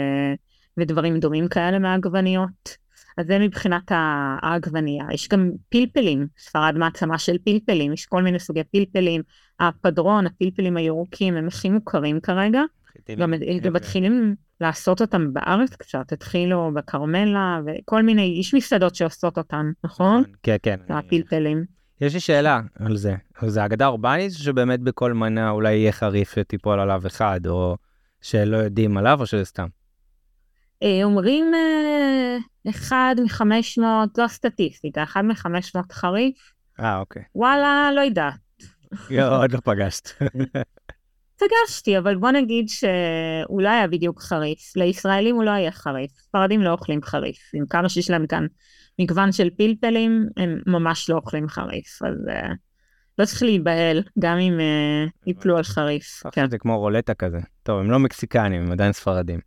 Speaker 2: ודברים דומים כאלה מהעגבניות. אז זה מבחינת העגבנייה. יש גם פלפלים, ספרד מעצמה של פלפלים, יש כל מיני סוגי פלפלים. הפדרון, הפלפלים הירוקים, הם הכי מוכרים כרגע. גם גם מתחילים לעשות אותם בארץ קצת, התחילו בכרמלה וכל מיני, יש מסעדות שעושות אותן, נכון?
Speaker 1: כן, כן. אני-
Speaker 2: הפלפלים.
Speaker 1: יש לי שאלה על זה. זה אגדה אורבנית או שבאמת בכל מנה אולי יהיה חריף שתיפול עליו אחד, או שלא יודעים עליו, או שזה סתם?
Speaker 2: אה, אומרים אה, אחד מחמש מאות, זו הסטטיסטיקה, אחד מחמש מאות חריף,
Speaker 1: אה, אוקיי.
Speaker 2: וואלה, לא יודעת.
Speaker 1: עוד לא פגשת.
Speaker 2: פגשתי, אבל בוא נגיד שהוא לא היה בדיוק חריף. לישראלים הוא לא היה חריף. ספרדים לא אוכלים חריף. עם כמה שיש להם כאן מגוון של פלפלים, הם ממש לא אוכלים חריף. אז uh, לא צריך להיבהל, גם אם uh, ייפלו על חריף. כן,
Speaker 1: זה כמו רולטה כזה. טוב, הם לא מקסיקנים, הם עדיין ספרדים.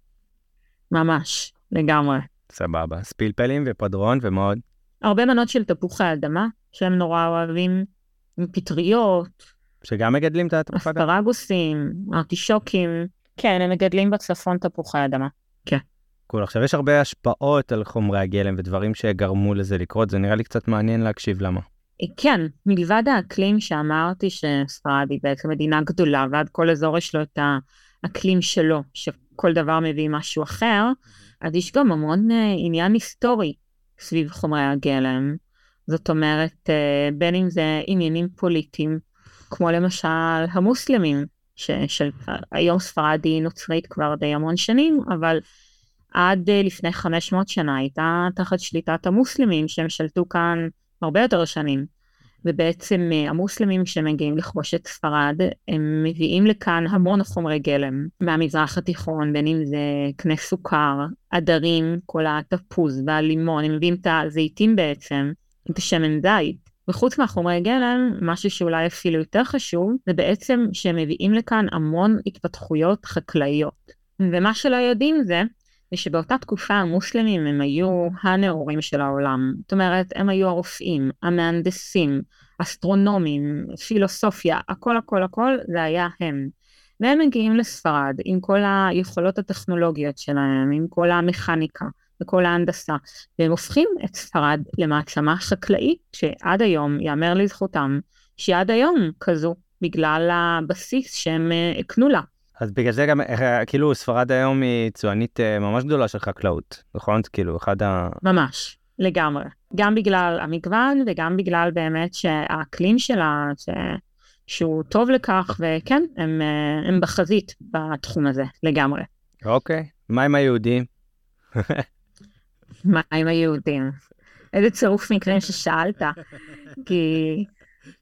Speaker 2: ממש, לגמרי.
Speaker 1: סבבה. אז פלפלים ופדרון ומה עוד?
Speaker 2: הרבה מנות של תפוחי אדמה, שהם נורא אוהבים, עם פטריות,
Speaker 1: שגם מגדלים את התפוחי אדמה?
Speaker 2: אספרגוסים, ארטישוקים. כן, הם מגדלים בצפון תפוחי אדמה.
Speaker 1: קול. עכשיו, יש הרבה השפעות על חומרי הגלם ודברים שגרמו לזה לקרות, זה נראה לי קצת מעניין להקשיב למה.
Speaker 2: כן, מלבד האקלים שאמרתי שספרד היא בעצם מדינה גדולה, ועד כל אזור יש לו את האקלים שלו, שכל דבר מביא משהו אחר, אז יש גם המון אה, עניין היסטורי סביב חומרי הגלם. זאת אומרת, אה, בין אם זה עניינים פוליטיים, כמו למשל המוסלמים, שהיום ספרד היא נוצרית כבר די המון שנים, אבל עד אה, לפני 500 שנה הייתה תחת שליטת המוסלמים שהם שלטו כאן הרבה יותר שנים. ובעצם אה, המוסלמים שמגיעים לכבוש את ספרד, הם מביאים לכאן המון חומרי גלם מהמזרח התיכון, בין אם זה קנה סוכר, עדרים, כל התפוז והלימון, הם מביאים את הזיתים בעצם, את השמן זית. וחוץ מהחומרי גלם, משהו שאולי אפילו יותר חשוב, זה בעצם שהם מביאים לכאן המון התפתחויות חקלאיות. ומה שלא יודעים זה, זה שבאותה תקופה המוסלמים הם היו הנאורים של העולם. זאת אומרת, הם היו הרופאים, המהנדסים, אסטרונומים, פילוסופיה, הכל הכל הכל זה היה הם. והם מגיעים לספרד עם כל היכולות הטכנולוגיות שלהם, עם כל המכניקה וכל ההנדסה, והם הופכים את ספרד למעצמה חקלאית שעד היום, יאמר לזכותם, שהיא עד היום כזו, בגלל הבסיס שהם אה, הקנו לה.
Speaker 1: אז בגלל זה גם, אה, כאילו, ספרד היום היא צוענית אה, ממש גדולה של חקלאות, נכון? כאילו, אחד ה...
Speaker 2: ממש, לגמרי. גם בגלל המגוון וגם בגלל באמת שהאקלים שלה, ש... שהוא טוב לכך, וכן, הם, אה, הם בחזית בתחום הזה, לגמרי.
Speaker 1: אוקיי, מה עם היהודים? [laughs]
Speaker 2: מה עם היהודים? איזה צירוף מקרים ששאלת, כי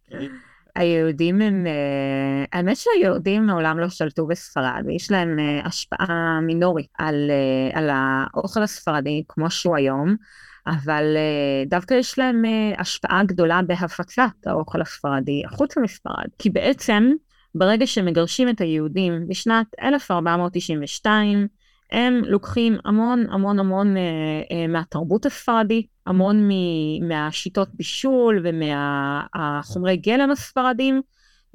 Speaker 2: [laughs] היהודים הם, אה, האמת שהיהודים מעולם לא שלטו בספרד, ויש להם אה, השפעה מינורית על, אה, על האוכל הספרדי כמו שהוא היום, אבל דווקא יש להם השפעה גדולה בהפצת האוכל הספרדי החוצה מספרד, כי בעצם ברגע שמגרשים את היהודים בשנת 1492, הם לוקחים המון המון המון מהתרבות הספרדית, המון מ- מהשיטות בישול ומהחומרי גלם הספרדים,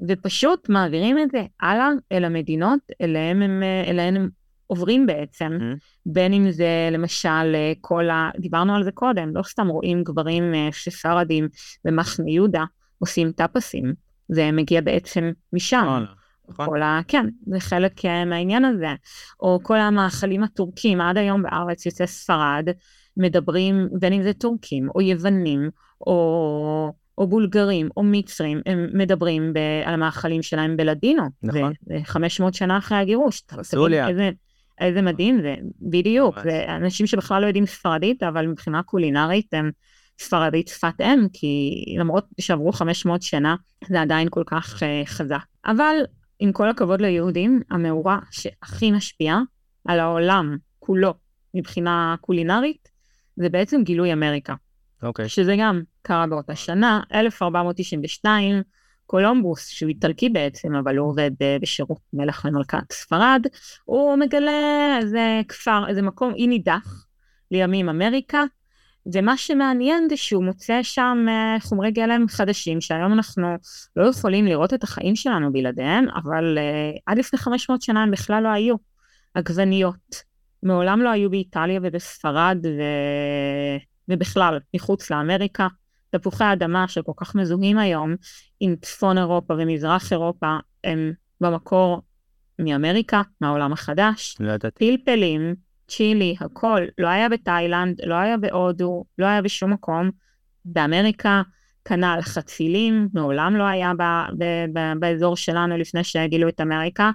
Speaker 2: ופשוט מעבירים את זה הלאה אל המדינות אליהם הם, אליהם הם עוברים בעצם, mm-hmm. בין אם זה למשל כל ה... דיברנו על זה קודם, לא סתם רואים גברים אה, שספרדים במחנה יהודה עושים טאפסים, זה מגיע בעצם משם. Oh, נכון. כל ה... כן, זה חלק אה, מהעניין הזה. או כל המאכלים הטורקים, עד היום בארץ יוצא ספרד, מדברים, בין אם זה טורקים, או יוונים, או, או בולגרים, או מצרים, הם מדברים ב, על המאכלים שלהם בלדינו. נכון. זה 500 שנה אחרי הגירוש.
Speaker 1: סוליה.
Speaker 2: איזה, איזה מדהים זה, בדיוק. זה אנשים שבכלל לא יודעים ספרדית, אבל מבחינה קולינרית הם... ספרדית שפת אם, כי למרות שעברו 500 שנה, זה עדיין כל כך uh, חזק. אבל עם כל הכבוד ליהודים, המאורע שהכי משפיע על העולם כולו מבחינה קולינרית, זה בעצם גילוי אמריקה.
Speaker 1: אוקיי. Okay.
Speaker 2: שזה גם קרה באותה שנה, 1492, קולומבוס, שהוא איטלקי בעצם, אבל הוא עובד אה, בשירות מלך למלכת ספרד, הוא מגלה איזה כפר, איזה מקום אי נידח לימים אמריקה, ומה שמעניין זה שהוא מוצא שם אה, חומרי גלם חדשים שהיום אנחנו לא יכולים לראות את החיים שלנו בלעדיהם, אבל עד לפני 500 שנה הם בכלל לא היו. עגבניות, מעולם לא היו באיטליה ובספרד ו... ובכלל מחוץ לאמריקה. תפוחי אדמה שכל כך מזוהים היום עם צפון אירופה ומזרח אירופה הם במקור מאמריקה, מהעולם החדש.
Speaker 1: לא ידעתי.
Speaker 2: פלפלים, צ'ילי, הכל, לא היה בתאילנד, לא היה בהודו, לא היה בשום מקום. באמריקה, כנ"ל חצילים, מעולם לא היה ב, ב, ב, באזור שלנו לפני שגילו את אמריקה.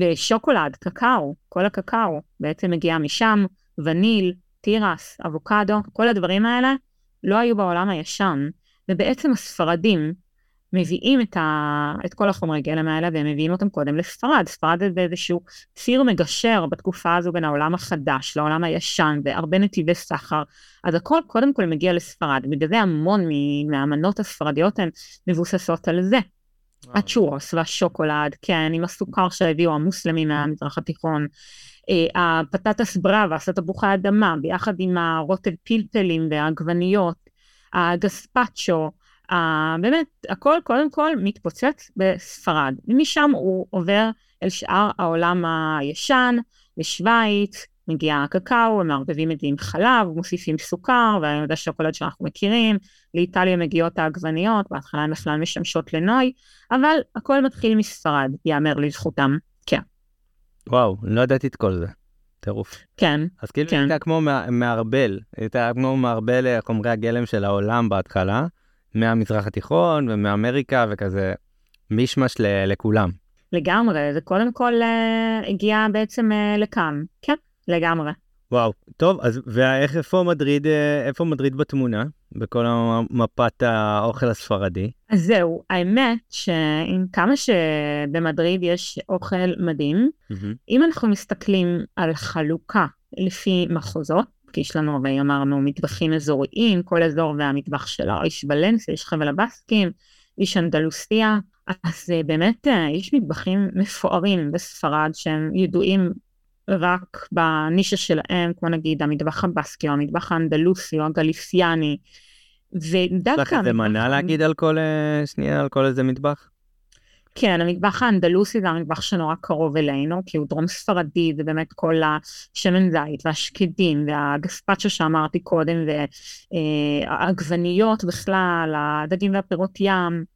Speaker 2: ושוקולד, קקאו, כל הקקאו בעצם מגיע משם, וניל, תירס, אבוקדו, כל הדברים האלה לא היו בעולם הישן. ובעצם הספרדים, מביאים את, ה, את כל החומרי גלם האלה והם מביאים אותם קודם לספרד. ספרד זה באיזשהו ציר מגשר בתקופה הזו בין העולם החדש לעולם הישן והרבה נתיבי סחר. אז הכל קודם כל מגיע לספרד, בגלל זה המון מהמנות הספרדיות הן מבוססות על זה. הצ'ורוס והשוקולד, כן, עם הסוכר שהביאו המוסלמים מהמזרח התיכון. אה, הפטטס בראבה, סטבוכי האדמה, ביחד עם הרוטב פלפלים והעגבניות, הגספצ'ו, Uh, באמת, הכל קודם כל מתפוצץ בספרד, ומשם הוא עובר אל שאר העולם הישן, לשוויץ, מגיע הקקאו, הם מערבבים את זה עם חלב, מוסיפים סוכר, ואני יודע שוקולד שאנחנו מכירים, לאיטליה מגיעות העגבניות, בהתחלה הן בכלל משמשות לנוי, אבל הכל מתחיל מספרד, יאמר לזכותם, כן.
Speaker 1: וואו, לא ידעתי את כל זה. טירוף.
Speaker 2: כן.
Speaker 1: אז כאילו
Speaker 2: כן.
Speaker 1: הייתה כמו מע- מערבל, הייתה כמו מערבל אה, חומרי הגלם של העולם בהתחלה, מהמזרח התיכון ומאמריקה וכזה מישמש לכולם.
Speaker 2: לגמרי, זה קודם כל אה, הגיע בעצם אה, לכאן, כן, לגמרי.
Speaker 1: וואו, טוב, אז ואיך, איפה מדריד, אה, איפה מדריד בתמונה? בכל מפת האוכל הספרדי?
Speaker 2: אז זהו, האמת שעם כמה שבמדריד יש אוכל מדהים, אם אנחנו מסתכלים על חלוקה לפי מחוזות, כי יש לנו הרי אמרנו מטבחים אזוריים, כל אזור והמטבח שלו, יש ולנסיה, יש חבל הבסקים, יש אנדלוסיה, אז אה, באמת אה, יש מטבחים מפוארים בספרד שהם ידועים רק בנישה שלהם, כמו נגיד המטבח הבסקי או המטבח האנדלוסי או הגליסיאני. ודווקא...
Speaker 1: יש לך איזה מנה להגיד על כל, אה, שנייה, על כל איזה מטבח?
Speaker 2: כן, המטבח האנדלוסי זה המטבח שנורא קרוב אלינו, כי הוא דרום ספרדי, זה באמת כל השמן זית והשקדים והגספצ'ו שאמרתי קודם, והעגבניות בכלל, הדגים והפירות ים, אה,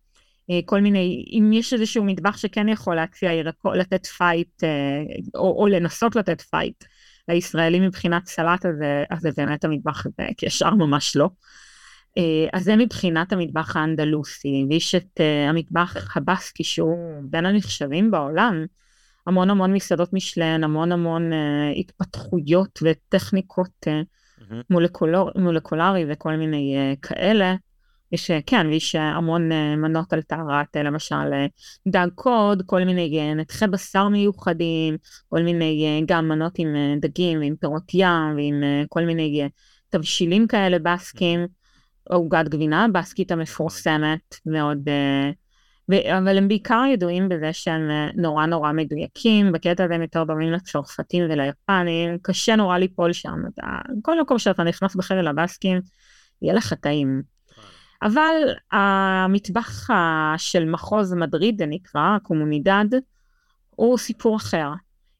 Speaker 2: כל מיני, אם יש איזשהו מטבח שכן יכול להציע ירקות, לתת fight, אה, או, או לנסות לתת fight לישראלים מבחינת סלט, אז, זה- אז זה באמת המטבח הזה, כי השאר ממש לא. אה, אז זה מבחינת המטבח האנדלוסי, ויש את אה, המטבח הבסקי שהוא בין הנחשבים בעולם, המון המון מסעדות מישלן, המון המון אה, התפתחויות וטכניקות אה, מולקולר, מולקולרי וכל מיני אה, כאלה. יש, כן, ויש אה, המון אה, מנות על טהרת, אה, למשל דג קוד, כל מיני נתחי בשר מיוחדים, כל מיני גם מנות עם דגים ועם פירות ים ועם כל מיני תבשילים כאלה בסקים. עוגת גבינה הבסקית המפורסמת מאוד, אבל הם בעיקר ידועים בזה שהם נורא נורא מדויקים, בקטע הזה הם יותר דומים לצרפתים וליפנים, קשה נורא ליפול שם, אתה, כל מקום שאתה נכנס בחבל הבסקים, יהיה לך טעים. אבל המטבח של מחוז מדריד, זה נקרא, הקומונידד, הוא סיפור אחר.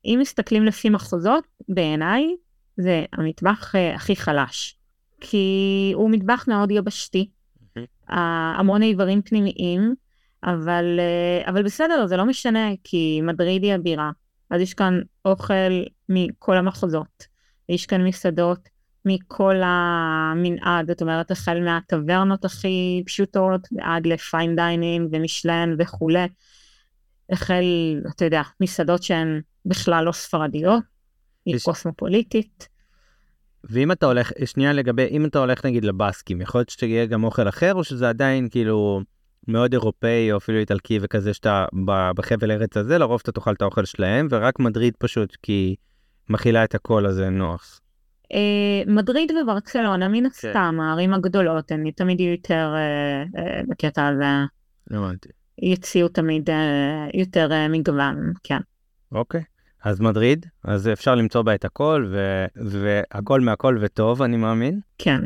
Speaker 2: אם מסתכלים לפי מחוזות, בעיניי זה המטבח אה, הכי חלש. כי הוא מטבח מאוד יבשתי, אה, המון איברים פנימיים, אבל, אה, אבל בסדר, זה לא משנה, כי מדריד היא הבירה. אז יש כאן אוכל מכל המחוזות, יש כאן מסעדות מכל המנעד, זאת אומרת, החל מהטברנות הכי פשוטות ועד ל fine dining ומישלן וכולי. החל, אתה יודע, מסעדות שהן בכלל לא ספרדיות, היא
Speaker 1: יש-
Speaker 2: קוסמופוליטית.
Speaker 1: ואם אתה הולך, שנייה לגבי, אם אתה הולך נגיד לבסקים, יכול להיות שתהיה גם אוכל אחר, או שזה עדיין כאילו מאוד אירופאי, או אפילו איטלקי וכזה, שאתה בחבל ארץ הזה, לרוב אתה תאכל את האוכל שלהם, ורק מדריד פשוט כי מכילה את הכל הזה נוח.
Speaker 2: אה, מדריד וברצלונה, מן הסתם, הערים הגדולות הן תמיד יהיו יותר אה, אה, בקטע הזה,
Speaker 1: הבנתי.
Speaker 2: יציעו תמיד אה, יותר אה, מגוון, כן.
Speaker 1: אוקיי. אז מדריד, אז אפשר למצוא בה את הכל, ו- והכל מהכל וטוב, אני מאמין.
Speaker 2: כן.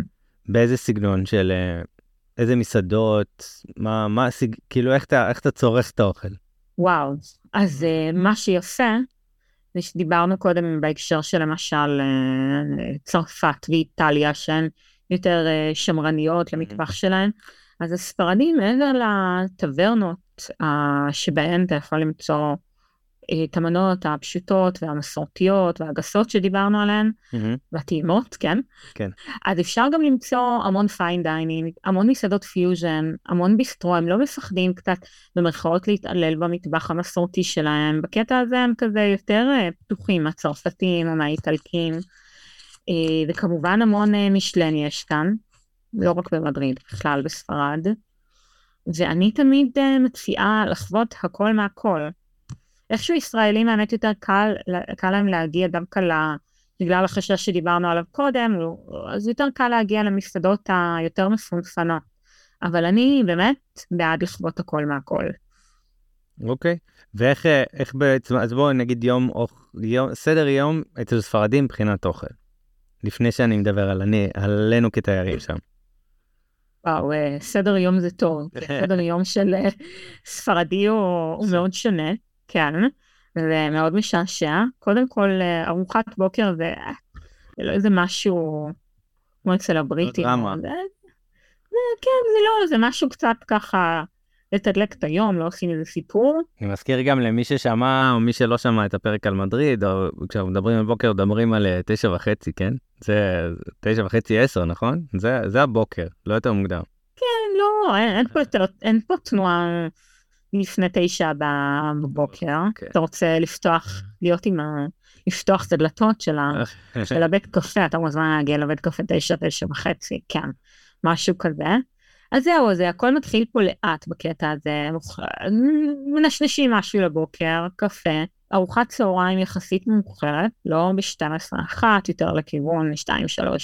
Speaker 1: באיזה סגנון של אה, איזה מסעדות, מה, מה. כאילו איך אתה, איך אתה צורך את האוכל?
Speaker 2: וואו, אז אה, מה שיפה, זה שדיברנו קודם בהקשר של למשל אה, צרפת ואיטליה, שהן יותר אה, שמרניות למטבח שלהן, אז הספרדים מעבר לטברנות אה, שבהן אתה יכול למצוא את המנות הפשוטות והמסורתיות והגסות שדיברנו עליהן, והטעימות, כן?
Speaker 1: כן.
Speaker 2: אז אפשר גם למצוא המון fine dining, המון מסעדות פיוז'ן, המון ביסטרו, הם לא מפחדים קצת במרכאות להתעלל במטבח המסורתי שלהם, בקטע הזה הם כזה יותר אה, פתוחים מהצרפתים או מהאיטלקים, אה, וכמובן המון אה, משלן יש כאן, לא רק במדריד, בכלל בספרד, ואני תמיד אה, מציעה לחוות הכל מהכל. איכשהו ישראלים האמת יותר קל, קל להם להגיע דווקא ל... בגלל החשש שדיברנו עליו קודם, אז יותר קל להגיע למסעדות היותר מפונפנות. אבל אני באמת בעד לכבות הכל מהכל.
Speaker 1: אוקיי. ואיך אה, איך בעצם, אז בואו נגיד יום. יום, סדר יום אצל ספרדים מבחינת אוכל. לפני שאני מדבר על אני, עלינו כתיירים שם.
Speaker 2: וואו, אה, סדר יום זה טוב. [laughs] סדר יום של אה, ספרדי הוא, הוא מאוד שונה, כן. זה מאוד משעשע. קודם כל, אה, ארוחת בוקר זה, זה לא איזה משהו כמו אצל הבריטים.
Speaker 1: דרמה.
Speaker 2: זה, זה, כן, זה לא, זה משהו קצת ככה לתדלק את היום, לא עושים איזה סיפור.
Speaker 1: אני מזכיר גם למי ששמע או מי שלא שמע את הפרק על מדריד, או כשאנחנו מדברים על בוקר מדברים על אה, תשע וחצי, כן? זה תשע וחצי עשר, נכון? זה, זה הבוקר, לא יותר מוקדם.
Speaker 2: כן, לא, אין, אין, פה, יותר, אין פה תנועה לפני תשע בבוקר.
Speaker 1: כן.
Speaker 2: אתה רוצה לפתוח, להיות עם ה... לפתוח את הדלתות של, ה, [laughs] של הבית קפה, אתה מוזמן להגיע לבית קפה תשע, תשע וחצי, כן, משהו כזה. אז זהו, זה הכל מתחיל פה לאט בקטע הזה, מנשנשים משהו לבוקר, קפה, ארוחת צהריים יחסית מאוחרת, לא ב-12-1, יותר לכיוון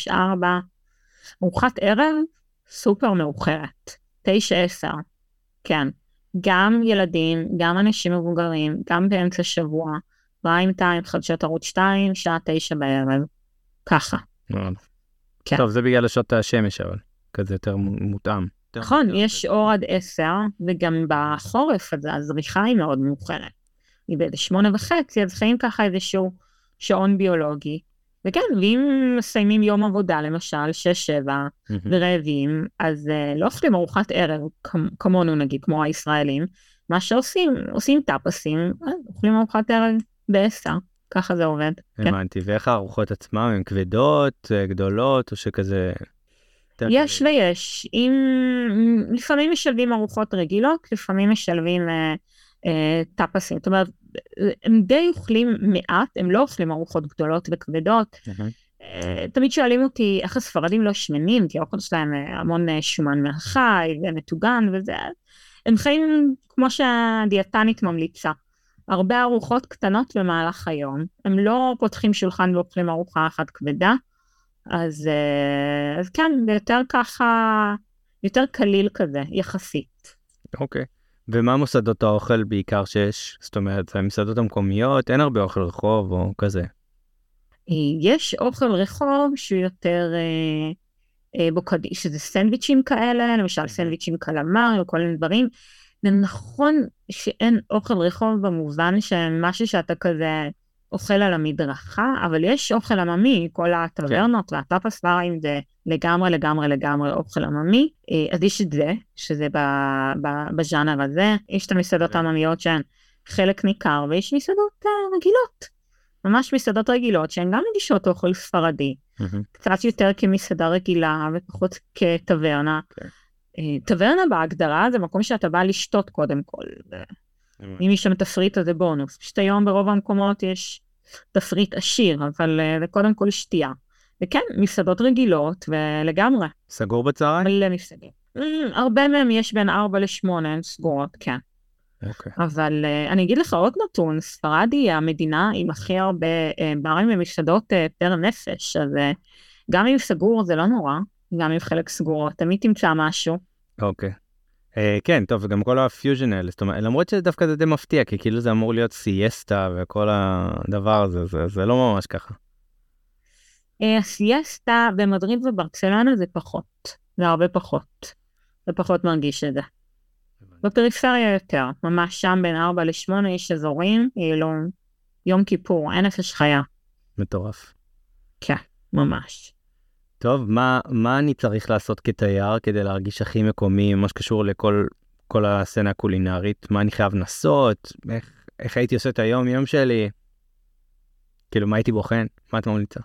Speaker 2: 2-3-4, ארוחת ערב סופר מאוחרת, 9-10, כן, גם ילדים, גם אנשים מבוגרים, גם באמצע שבוע, פריים טיים, חדשות ערוץ 2, שעה 9 בערב, ככה. כן.
Speaker 1: טוב, זה בגלל שעות השמש אבל, כזה יותר מו- מותאם.
Speaker 2: נכון. יש אור עד 10, וגם בחורף הזה הזריחה היא מאוד מאוחרת. היא באיזה שמונה וחצי, אז חיים ככה איזשהו שעון ביולוגי. וכן, ואם מסיימים יום עבודה, למשל, 6-7,
Speaker 1: מהמם.
Speaker 2: ורעבים, אז uh, לא אוכלים ארוחת ערב כמ- כמונו נגיד, כמו הישראלים, מה שעושים, עושים טאפסים, אה, אוכלים ארוחת ערב ב-10, ככה זה עובד. כן.
Speaker 1: הבנתי, ואיך הארוחות עצמם הן כבדות, אה, גדולות, או שכזה...
Speaker 2: יש ויש, אם לפעמים משלבים ארוחות רגילות, לפעמים משלבים אה, טאפסים, זאת אומרת, הם די אוכלים מעט, הם לא אוכלים ארוחות גדולות וכבדות. אה, תמיד שואלים אותי איך הספרדים לא שמנים, כי האוכל שלהם אה, המון אה, שומן מהחי ומטוגן וזה, הם חיים כמו שהדיאטנית ממליצה. הרבה ארוחות קטנות במהלך היום, הם לא פותחים שולחן ואוכלים ארוחה אחת כבדה, אז, אה, אז כן, זה יותר ככה, יותר קליל כזה, יחסית.
Speaker 1: אוקיי. ומה מוסדות האוכל בעיקר שיש? זאת אומרת, המסעדות המקומיות, אין הרבה אוכל רחוב או כזה.
Speaker 2: אה, יש אוכל רחוב שהוא יותר אה, אה, בוקדי, שזה סנדוויצ'ים כאלה, למשל סנדוויצ'ים קלמר וכל מיני דברים. זה נכון שאין אוכל רחוב במובן שמשהו שאתה כזה אוכל על המדרכה, אבל יש אוכל עממי, כל הטברנות והטאפס ברים זה לגמרי לגמרי לגמרי אוכל עממי. אה, אז יש את זה, שזה בז'אנר הזה, יש את המסעדות
Speaker 1: כן.
Speaker 2: העממיות שהן חלק ניכר, ויש מסעדות אה, רגילות. ממש מסעדות רגילות שהן גם מגישות אוכל ספרדי. קצת יותר כמסעדה רגילה ופחות כטברנה.
Speaker 1: כן.
Speaker 2: אה, טברנה בהגדרה זה מקום שאתה בא לשתות קודם כל. אם יש שם תפריט אז זה בונוס. פשוט היום ברוב המקומות יש תפריט עשיר, אבל אה, זה קודם כל שתייה. וכן, מסעדות רגילות ולגמרי,
Speaker 1: סגור בצהריים?
Speaker 2: מלא מסעדות. Mm, הרבה מהם יש בין 4 ל-8 הן סגורות, כן.
Speaker 1: אוקיי.
Speaker 2: אבל uh, אני אגיד לך עוד נתון, ספרד היא המדינה עם הכי הרבה uh, ברים ומסעדות אה, per נפש, אז אה, גם אם סגור זה לא נורא, גם אם חלק סגורות, תמיד תמצא משהו.
Speaker 1: אוקיי. אה, כן, טוב, וגם כל הפיוז'ן האלה, זאת אומרת, למרות שדווקא זה די מפתיע, כי כאילו זה אמור להיות סיאסטה וכל הדבר הזה, זה, זה לא ממש ככה.
Speaker 2: הסיאסטה במדריד וברצלונה זה פחות, זה הרבה פחות. זה פחות מרגיש את זה. בפריפריה יותר, ממש שם בין 4 ל-8 יש אזורים, כאילו יום כיפור, אין נפש חיה,
Speaker 1: מטורף.
Speaker 2: כן, ממש.
Speaker 1: טוב, מה, מה אני צריך לעשות כתייר כדי להרגיש הכי מקומי, מה שקשור לכל כל הסצנה הקולינרית? מה אני חייב לנסות? איך, איך הייתי עושה את היום-יום שלי? כאילו, מה הייתי בוחן? מה את ממליצה?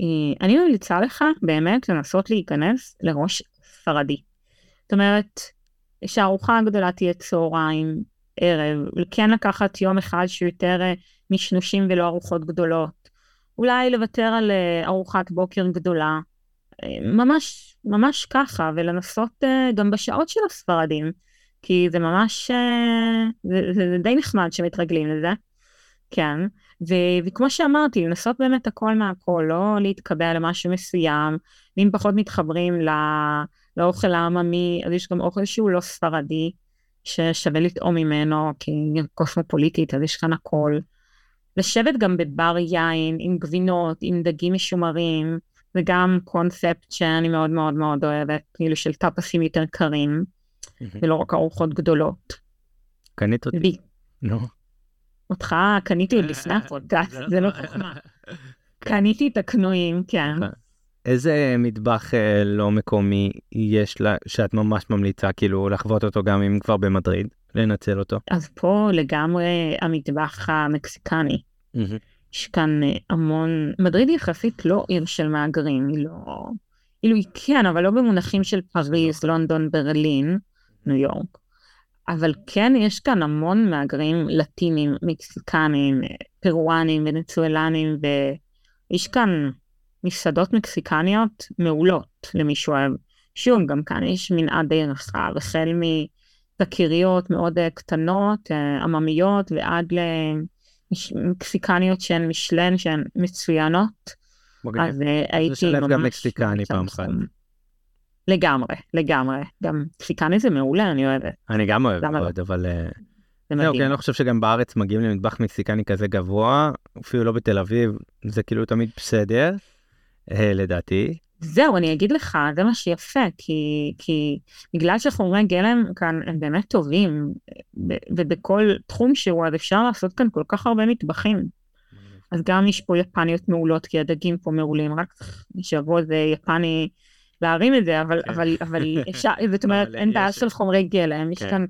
Speaker 2: אה, אני ממליצה לך באמת לנסות להיכנס לראש ספרדי. זאת אומרת, שהארוחה הגדולה תהיה צהריים, ערב, כן לקחת יום אחד שהוא יותר אה, משנושים ולא ארוחות גדולות. אולי לוותר על אה, ארוחת בוקר גדולה. אה, ממש, ממש ככה, ולנסות אה, גם בשעות של הספרדים, כי זה ממש, זה, זה, די נחמד שמתרגלים לזה. כן, ו- וכמו שאמרתי, לנסות באמת הכל מהכל, לא להתקבע למשהו מסוים, ואם פחות מתחברים ל- לאוכל העממי, אז יש גם אוכל שהוא לא ספרדי, ששווה לטעום ממנו, כי קוסמופוליטית, אז יש כאן הכל. לשבת גם בבר יין עם גבינות, עם דגים משומרים, זה גם קונספט שאני מאוד מאוד מאוד אוהבת, כאילו של טאפסים יותר קרים, ולא רק ארוחות גדולות.
Speaker 1: קנית אותי? נו.
Speaker 2: אותך קניתי עוד לפני הפודקאסט, זה לא חוכמה. [laughs] קניתי את הקנויים, כן.
Speaker 1: איזה מטבח אה, לא מקומי יש לה, שאת ממש ממליצה כאילו לחוות אותו גם אם כבר במדריד, לנצל אותו?
Speaker 2: אז פה לגמרי המטבח המקסיקני. יש כאן אה, המון, מדריד יחסית לא עיר של מהגרים, היא לא, כאילו היא כן, אבל לא במונחים של פריז, לונדון, ברלין, ניו יורק. אבל כן, יש כאן המון מהגרים לטינים, מקסיקנים, פרואנים, ונצואלנים, ויש כאן מסעדות מקסיקניות מעולות למי שאוהב. שוב, גם כאן יש מנעד די רחב, החל מתקריות מאוד אה, קטנות, אה, עממיות, ועד למקסיקניות שהן משלן, שהן מצוינות. אז אה, הייתי
Speaker 1: ממש... גם מקסיקני פעם אחת.
Speaker 2: לגמרי, לגמרי. גם מקסיקני זה מעולה, אני אוהבת.
Speaker 1: אני גם אוהב מאוד, אבל... זהו, כי אני לא חושב שגם בארץ מגיעים למטבח מקסיקני כזה גבוה, אפילו לא בתל אביב, זה כאילו תמיד בסדר. לדעתי.
Speaker 2: זהו, אני אגיד לך, זה מה שיפה, כי, כי בגלל שחומרי גלם כאן הם באמת טובים, ובכל תחום שהוא, אז אפשר לעשות כאן כל כך הרבה מטבחים. אז גם יש פה יפניות מעולות, כי הדגים פה מעולים, רק שיבוא איזה יפני להרים את זה, אבל, כן. אבל, אבל [laughs] אפשר, זאת אומרת, אין בעיה של חומרי גלם, יש כן. כאן...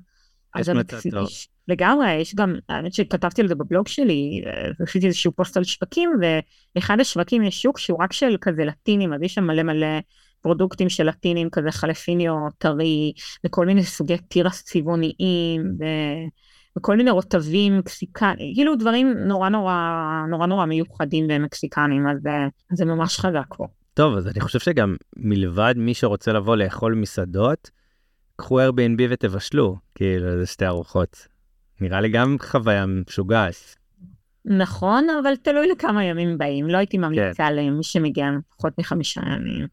Speaker 1: יש מצב טוב.
Speaker 2: לגמרי, יש גם, האמת שכתבתי על זה בבלוג שלי, אה, עשיתי איזשהו פוסט על שווקים, ואחד השווקים יש שוק שהוא רק של כזה לטינים, אז יש שם מלא מלא פרודוקטים של לטינים, כזה חלפיניו טרי, וכל מיני סוגי תירס צבעוניים, ו... וכל מיני רוטבים מקסיקנים, כאילו דברים נורא נורא נורא נורא מיוחדים ומקסיקנים, אז אה, זה ממש חזק פה.
Speaker 1: טוב, אז אני חושב שגם מלבד מי שרוצה לבוא לאכול מסעדות, קחו Airbnb ותבשלו, כאילו, זה שתי ארוחות. נראה לי גם חוויה משוגעת.
Speaker 2: נכון, אבל תלוי לכמה ימים באים, לא הייתי ממליצה כן. למי שמגיע פחות מחמישה ימים.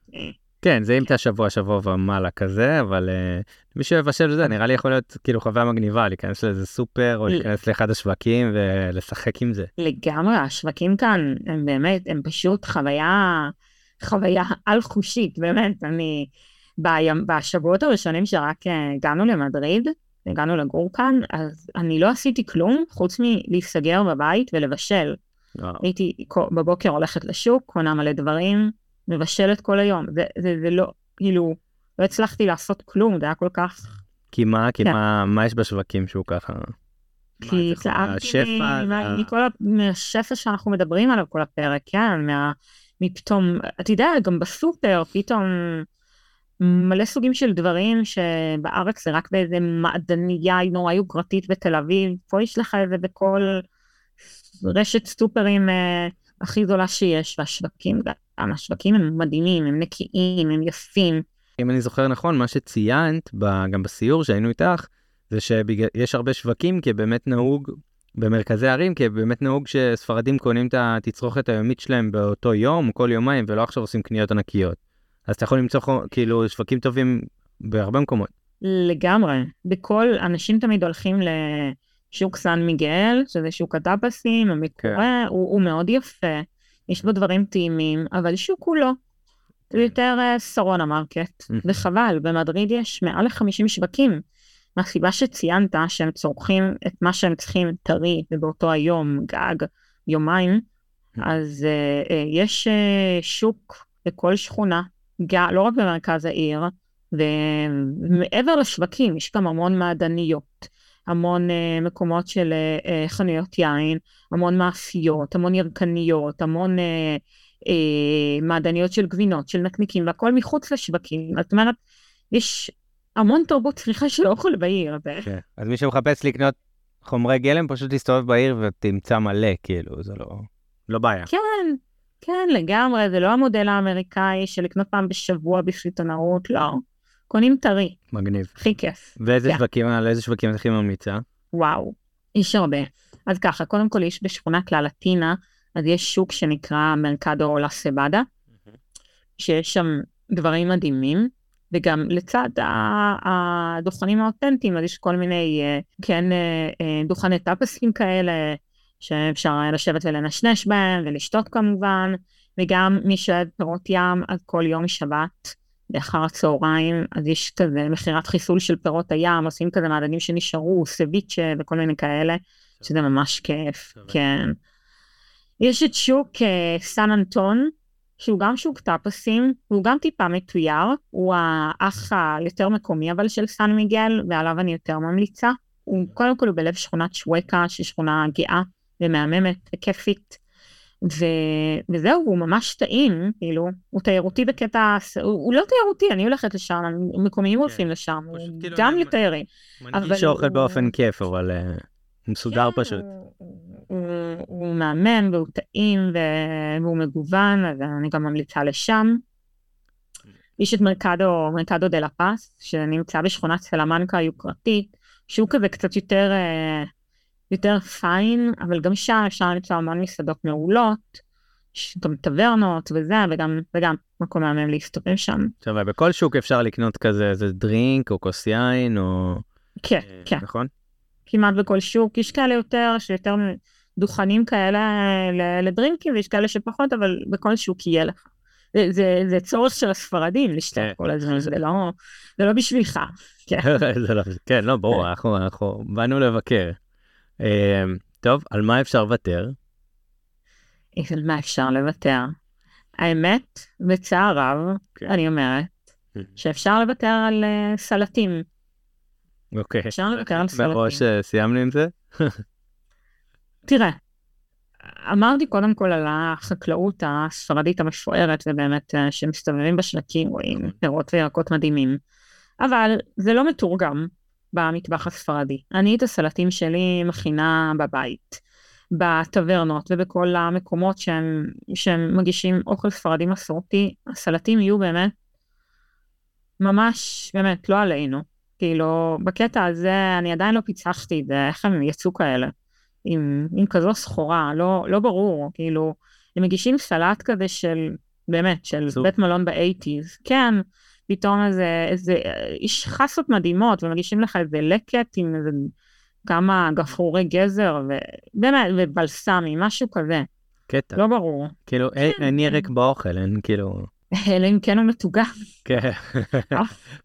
Speaker 1: כן, זה אם אתה שבוע שבוע ומעלה כזה, אבל uh, מי שיבשל זה נראה לי יכול להיות כאילו חוויה מגניבה, להיכנס לאיזה סופר או להיכנס לאחד השווקים ולשחק עם זה.
Speaker 2: לגמרי, השווקים כאן הם באמת, הם פשוט חוויה, חוויה על חושית, באמת, אני, בים, בשבועות הראשונים שרק אה, הגענו למדריד, הגענו לגור כאן, אז אני לא עשיתי כלום חוץ מלהיסגר בבית ולבשל. וואו. הייתי בבוקר הולכת לשוק, קונה מלא דברים, מבשלת כל היום. זה, זה, זה לא, כאילו, לא הצלחתי לעשות כלום, זה היה כל כך...
Speaker 1: כי מה, כי כן. מה, מה יש בשווקים שהוא ככה?
Speaker 2: כי התלהבתי מכל השפע שאנחנו מדברים עליו כל הפרק, כן, מה, מפתאום, אתה יודע, גם בסופר, פתאום מלא סוגים של דברים שבארץ זה רק באיזה מעדנייה נורא יוקרתית בתל אביב, פה יש לך את זה בכל רשת סופרים אה, הכי זולה שיש, והשווקים, גם השווקים הם מדהימים, הם נקיים, הם יפים.
Speaker 1: אם אני זוכר נכון, מה שציינת, גם בסיור שהיינו איתך, זה שיש הרבה שווקים כי באמת נהוג במרכזי ערים, כי באמת נהוג שספרדים קונים את התצרוכת היומית שלהם באותו יום, כל יומיים, ולא עכשיו עושים קניות ענקיות. אז אתה יכול למצוא כאילו שווקים טובים בהרבה מקומות.
Speaker 2: לגמרי. בכל, אנשים תמיד הולכים לשוק סן מיגל, שזה שוק הטאפסים, המקורה, כן. הוא, הוא מאוד יפה, יש בו דברים טעימים, אבל שוק הוא לא. זה יותר אה, שרונה מרקט, וחבל, במדריד יש מעל ל-50 שווקים. מהסיבה שציינת שהם צורכים את מה שהם צריכים טרי ובאותו היום, גג, יומיים, אז אה, אה, יש אה, שוק בכל שכונה לא רק במרכז העיר, ומעבר לשווקים, יש גם המון מעדניות, המון אה, מקומות של אה, חנויות יין, המון מאפיות, המון ירקניות, המון אה, uh, מעדניות של גבינות, של נקניקים, והכל מחוץ לשווקים. זאת אומרת, יש המון תרבות צריכה של אוכל בעיר.
Speaker 1: כן. אז מי שמחפש לקנות חומרי גלם, פשוט תסתובב בעיר ותמצא מלא, כאילו, זה לא, לא בעיה.
Speaker 2: כן, כן, לגמרי, זה לא המודל האמריקאי של לקנות פעם בשבוע בסיטונאות, לא. קונים טרי.
Speaker 1: מגניב.
Speaker 2: הכי כיף.
Speaker 1: ואיזה yeah. שווקים, על איזה שווקים את הכי ממליצה?
Speaker 2: וואו, יש הרבה. אז ככה, קודם כל יש בשכונת ללטינה, אז יש שוק שנקרא מרקדו לה סבדה, שיש שם דברים מדהימים, וגם לצד הדוכנים האותנטיים, אז יש כל מיני, אה, כן, אה, אה, דוכני טאפסים כאלה, שאפשר לשבת ולנשנש בהם ולשתות כמובן, וגם מי שאוהב פירות ים, אז כל יום שבת, לאחר הצהריים, אז יש כזה מכירת חיסול של פירות הים, עושים כזה מעדנים שנשארו, סביצ'ה וכל מיני כאלה, שזה ממש כיף. כן. יש את שוק אה, סן אנטון, שהוא גם שוק טאפסים, הוא גם טיפה מתויר, הוא האח היותר מקומי אבל של סן מיגל, ועליו אני יותר ממליצה. הוא קודם כל הוא בלב שכונת שווקה, שהיא שכונה גאה ומהממת וכיפית. ו... וזהו, הוא ממש טעים, כאילו, הוא תיירותי בקטע, הוא, הוא לא תיירותי, אני הולכת לשם, מקומיים הולכים לשם, הוא
Speaker 1: כאילו
Speaker 2: גם
Speaker 1: אני-
Speaker 2: יותר
Speaker 1: מנגיש
Speaker 2: אבל
Speaker 1: אוכל
Speaker 2: הוא-
Speaker 1: באופן כיף, אבל אה, מסודר
Speaker 2: כן,
Speaker 1: פשוט.
Speaker 2: הוא, הוא, הוא מהמם והוא טעים והוא מגוון, אז אני גם ממליצה לשם. יש את מרקדו, מרקדו דה לה פס, שנמצא בשכונת סלמנקה היוקרתית, שהוא כזה קצת יותר, אה, יותר פיין, אבל גם שם אפשר למצוא המון מסעדות מעולות, יש גם טברנות וזה, וגם, וגם מקום מהמם להסתובב שם.
Speaker 1: עכשיו, בכל שוק אפשר לקנות כזה איזה דרינק או כוס יין או...
Speaker 2: כן,
Speaker 1: אה,
Speaker 2: כן.
Speaker 1: נכון?
Speaker 2: כמעט בכל שוק, יש כאלה יותר, שיותר דוכנים כאלה לדרינקים, ויש כאלה שפחות, אבל בכל שוק יהיה לך. זה, זה, זה צורך של הספרדים לשתות
Speaker 1: כן.
Speaker 2: כל הזמן, זה לא, זה לא בשבילך. כן. [laughs]
Speaker 1: לא- כן, לא, ברור, אנחנו אנחנו באנו לבקר. אה, טוב, על מה אפשר לוותר?
Speaker 2: על מה אפשר לוותר? האמת, בצער רב,
Speaker 1: כן.
Speaker 2: אני אומרת, שאפשר לוותר על אה, סלטים.
Speaker 1: אוקיי.
Speaker 2: אפשר לוותר על סלטים.
Speaker 1: מראש אה, סיימנו עם זה?
Speaker 2: תראה, אמרתי קודם כל על החקלאות הספרדית המפוארת ובאמת אה, שמסתובבים בשלטים רואים פירות וירקות מדהימים, אבל זה לא מתורגם במטבח הספרדי. אני את הסלטים שלי מכינה בבית, בטברנות ובכל המקומות שהם, שהם מגישים אוכל ספרדי מסורתי, הסלטים יהיו באמת ממש, באמת, לא עלינו. כאילו, בקטע הזה אני עדיין לא פיצחתי את זה, איך הם יצאו כאלה. עם, עם כזו סחורה, לא, לא ברור, כאילו, הם מגישים סלט כזה של, באמת, של
Speaker 1: סופ.
Speaker 2: בית מלון באייטיז, כן, פתאום איזה, איזה, יש חסות מדהימות, ומגישים לך איזה לקט עם איזה כמה גפרורי גזר, ובאמת, ובלסמי, משהו כזה,
Speaker 1: קטע.
Speaker 2: לא ברור.
Speaker 1: כאילו, אין-
Speaker 2: כן,
Speaker 1: אין
Speaker 2: כן.
Speaker 1: ירק באוכל, אין כאילו...
Speaker 2: אלא אם כן הוא מטוגן.
Speaker 1: כן.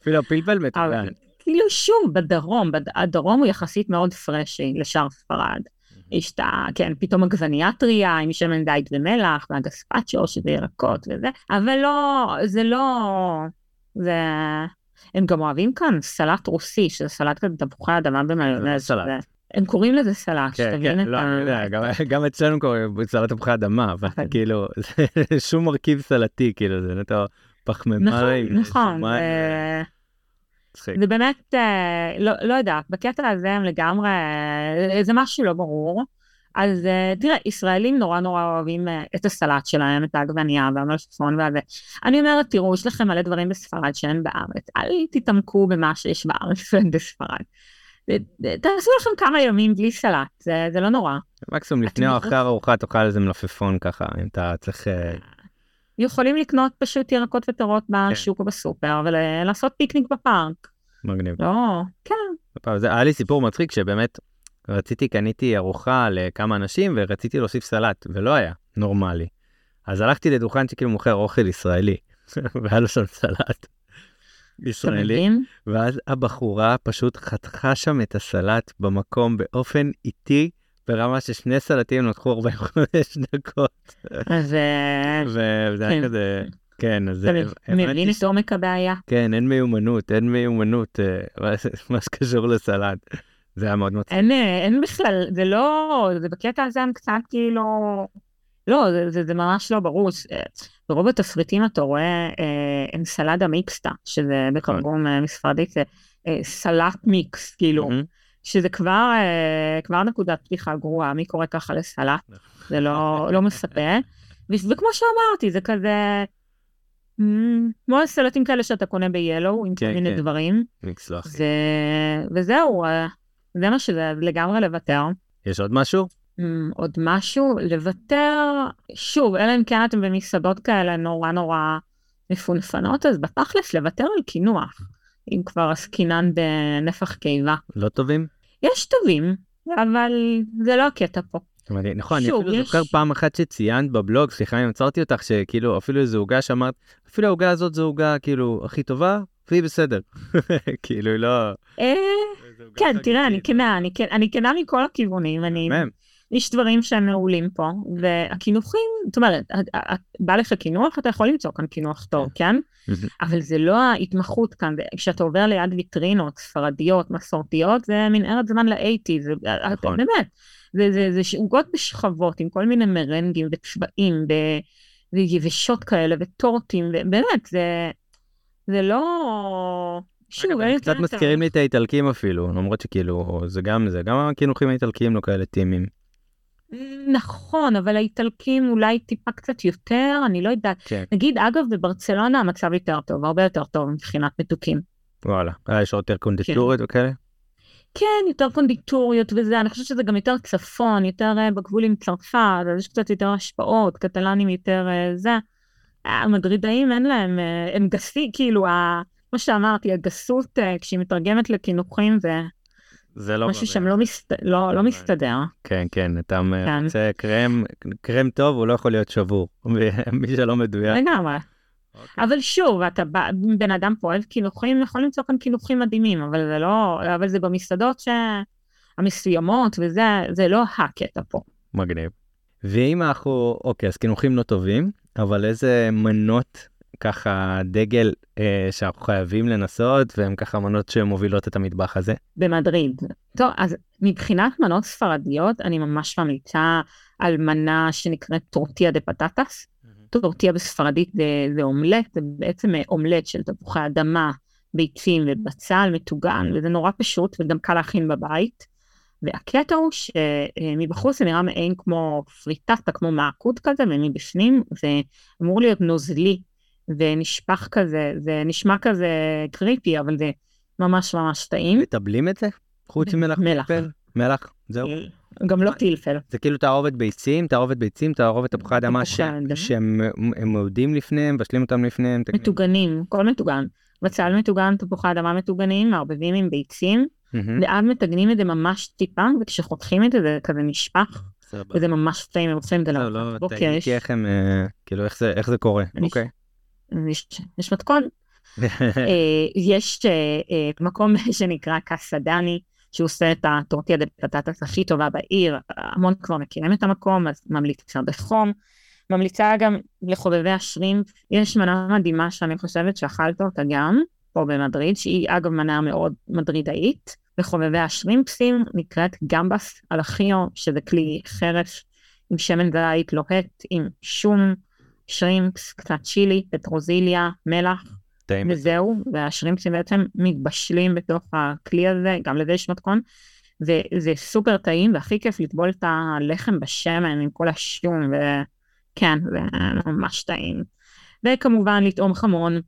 Speaker 1: אפילו הפלפל מטוגן.
Speaker 2: כאילו שוב, בדרום, בד... הדרום הוא יחסית מאוד פרשי לשאר ספרד. יש את ה... כן, פתאום עגבנייה טריה עם שמן דייט ומלח, והגספצ'ו שזה ירקות וזה, אבל לא, זה לא... זה... הם גם אוהבים כאן סלט רוסי, שזה סלט כזה תפוחי אדמה במיונז.
Speaker 1: סלט.
Speaker 2: זה- הם קוראים לזה סלט,
Speaker 1: כן,
Speaker 2: שתבין
Speaker 1: כן,
Speaker 2: את
Speaker 1: לא,
Speaker 2: ה...
Speaker 1: אני יודע, גם- גם אצלנו קוראים סלט תפוחי אדמה, אבל
Speaker 2: אבל-
Speaker 1: כאילו, זה [laughs] שום מרכיב סלטי, כאילו, זה נטו פחמימה.
Speaker 2: נכון, נכון. אה. זה באמת, אה, לא, לא יודעת, בקטע הזה הם לגמרי, אה, זה משהו לא ברור. אז אה, תראה, ישראלים נורא נורא אוהבים אה, את הסלט שלהם, את העגבנייה והמלפפון והזה. אני אומרת, תראו, יש לכם מלא דברים בספרד שאין בארץ, אל תתעמקו במה שיש בארץ [laughs] ואין בספרד. תעשו לכם כמה ימים בלי סלט, זה, זה לא נורא.
Speaker 1: מקסימום לפני או אחרי ארוחה תאכל איזה מלפפון ככה, אם אתה צריך... אה,
Speaker 2: יכולים לקנות פשוט ירקות ופירות בשוק או בסופר ולעשות פיקניק בפארק.
Speaker 1: מגניב.
Speaker 2: לא, כן.
Speaker 1: היה לי סיפור מצחיק שבאמת רציתי, קניתי ארוחה לכמה אנשים ורציתי להוסיף סלט, ולא היה נורמלי. אז הלכתי לדוכן שכאילו מוכר אוכל ישראלי, [laughs] והיה לו שם סלט ישראלי? ואז הבחורה פשוט חתכה שם את הסלט במקום באופן איטי, ברמה ששני סלטים לקחו 45 [laughs] דקות,
Speaker 2: אז אה,
Speaker 1: וזה היה
Speaker 2: כן.
Speaker 1: כזה, כן, אז
Speaker 2: אתה מבין את עומק הבעיה?
Speaker 1: כן, אין מיומנות, אין מיומנות, אה, מה שקשור לסלט. זה היה מאוד מצחיק.
Speaker 2: אין, אין בכלל, זה לא, זה בקטע הזה הם קצת כאילו, לא, זה, זה, זה ממש לא ברור. ברוב התפריטים אתה רואה אה, אנסלדה מיקסטה, שזה בתרגום אה, מספרדית, זה אה, סלט מיקס, כאילו,
Speaker 1: מהמם.
Speaker 2: שזה כבר, אה, כבר נקודת פתיחה גרועה, מי קורא ככה לסלט? זה לא, לא מספק. ו- וכמו שאמרתי, זה כזה, כמו סלטים כאלה שאתה קונה ב-Yellow, עם כל
Speaker 1: כן,
Speaker 2: מיני
Speaker 1: כן.
Speaker 2: דברים.
Speaker 1: מיקס לא.
Speaker 2: וזהו, אה, זה מה שזה, לגמרי לוותר.
Speaker 1: יש עוד משהו?
Speaker 2: אמ, עוד משהו, לוותר, שוב, אלא אם כן אתם במסעדות כאלה נורא נורא מפונפנות, אז בתכלס לוותר על קינוח, אם כבר עסקינן בנפח קיבה.
Speaker 1: לא טובים?
Speaker 2: יש טובים, אבל זה לא הקטע פה.
Speaker 1: נכון, אני אפילו
Speaker 2: יש-
Speaker 1: זוכר פעם אחת שציינת בבלוג, סליחה אם עצרתי אותך, שכאילו אפילו איזו עוגה שאמרת, אפילו העוגה הזאת זו עוגה כאילו הכי טובה, והיא בסדר. [laughs] כאילו היא לא...
Speaker 2: אה, כן, תראה, אני כנה, אני, כן- אני כנה מכל הכיוונים, אני. יש דברים שהם מעולים פה, והקינוחים, זאת אומרת, בא לך קינוח, אתה יכול למצוא כאן קינוח טוב, כן? אבל זה לא ההתמחות כאן, כשאתה עובר ליד ויטרינות ספרדיות, מסורתיות, זה מנהרת זמן לאייטי, זה
Speaker 1: נכון.
Speaker 2: באמת, זה, זה, זה עוגות בשכבות עם כל מיני מרנגים וצבעים ויבשות כאלה וטורטים, ובאמת, זה, זה לא... שוב,
Speaker 1: אגב, קצת מזכירים לי את האיטלקים אפילו, למרות שכאילו, זה גם זה, גם הקינוחים האיטלקיים לא כאלה טימים.
Speaker 2: נכון, אבל האיטלקים אולי טיפה קצת יותר, אני לא יודעת.
Speaker 1: כן.
Speaker 2: נגיד, אגב, בברצלונה המצב יותר טוב, הרבה יותר טוב מבחינת מתוקים.
Speaker 1: וואלה. אה, יש יותר קונדיטוריות וכאלה?
Speaker 2: כן, יותר קונדיטוריות וזה, אני חושבת שזה גם יותר צפון, יותר אה, בגבול עם צרפת, אז יש קצת יותר השפעות, קטלנים יותר אה, זה. המדרידאים אין להם, הם גסי, כאילו, כמו שאמרתי, הגסות, אה, כשהיא מתרגמת לקינוחים, זה
Speaker 1: זה לא...
Speaker 2: משהו שם. לא מסת- לא- לא. מסתדר.
Speaker 1: כן, כן, אתה
Speaker 2: כן.
Speaker 1: רוצה קרם, קרם טוב, הוא לא יכול להיות שבור. מי שלא מדויק.
Speaker 2: לגמרי.
Speaker 1: אוקיי.
Speaker 2: אבל שוב, אתה בא, בן אדם פה אוהב קינוחים, יכול למצוא כאן קינוחים מדהימים, אבל זה לא, אבל זה במסעדות ש... המסוימות וזה, זה לא הקטע פה.
Speaker 1: מגניב. ואם אנחנו, אוקיי, אז קינוחים לא טובים, אבל איזה מנות ככה דגל אה, שאנחנו חייבים לנסות, והן ככה מנות שמובילות את המטבח הזה?
Speaker 2: במדריד. טוב, אז מבחינת מנות ספרדיות, אני ממש ממליצה על מנה שנקראת טורטיה דה פטטס. טורטיה בספרדית זה, זה אומלט, זה בעצם אה, אומלט של תפוחי אדמה, ביצים ובצל מטוגן, וזה נורא פשוט וגם קל להכין בבית. והקטע הוא שמבחוץ זה נראה מעין כמו פריטטה, כמו מעקות כזה, ומבפנים זה אמור להיות נוזלי ונשפך כזה, זה נשמע כזה קריפי, אבל זה ממש ממש טעים.
Speaker 1: מטבלים את זה? חוץ ממלח
Speaker 2: מלח.
Speaker 1: פלפל? מלח? זהו.
Speaker 2: גם לא טילפל.
Speaker 1: זה כאילו תערובת ביצים, תערובת ביצים, תערובת תפוחי אדמה. שהם הם מעודים לפניהם, מבשלים אותם לפניהם.
Speaker 2: מטוגנים, הכל מטוגן. בצל מטוגן, תפוחי אדמה מטוגנים, מערבבים עם ביצים. ואז מתגנים את זה ממש טיפה, וכשחותכים את זה זה כזה
Speaker 1: סבבה.
Speaker 2: וזה ממש טעים, הם עושים את זה
Speaker 1: לא,
Speaker 2: לארוחת
Speaker 1: לא, תהיתי
Speaker 2: יש-
Speaker 1: איך הם, אה, כאילו איך זה- קורה. אוקיי.
Speaker 2: יש- יש מתכון. אה, יש אה, אה, מקום [laughs] שנקרא קאסה דני, שהוא עושה את הטורטיה דה פטטס הכי טובה בעיר, המון כבר מכירים את המקום, אז ממליצה בחום. ממליצה גם לחובבי השרימפ, יש מנה מדהימה שאני חושבת שאכלת אותה גם, פה במדריד, שהיא אגב מנה מאוד מדרידאית, לחובבי השרימפסים, נקראת גמבס על החיו, שזה כלי חרס עם שמן זית לוהט, עם שום, שרימפס, קצת צ'ילי, פטרוזיליה, מלח,
Speaker 1: טעים.
Speaker 2: וזהו, והשרימפסים בעצם מתבשלים בתוך הכלי הזה, גם לזה יש מתכון, וזה סופר טעים, והכי כיף לטבול את הלחם בשמן עם כל השום, וכן, זה ממש טעים. וכמובן לטעום חמון,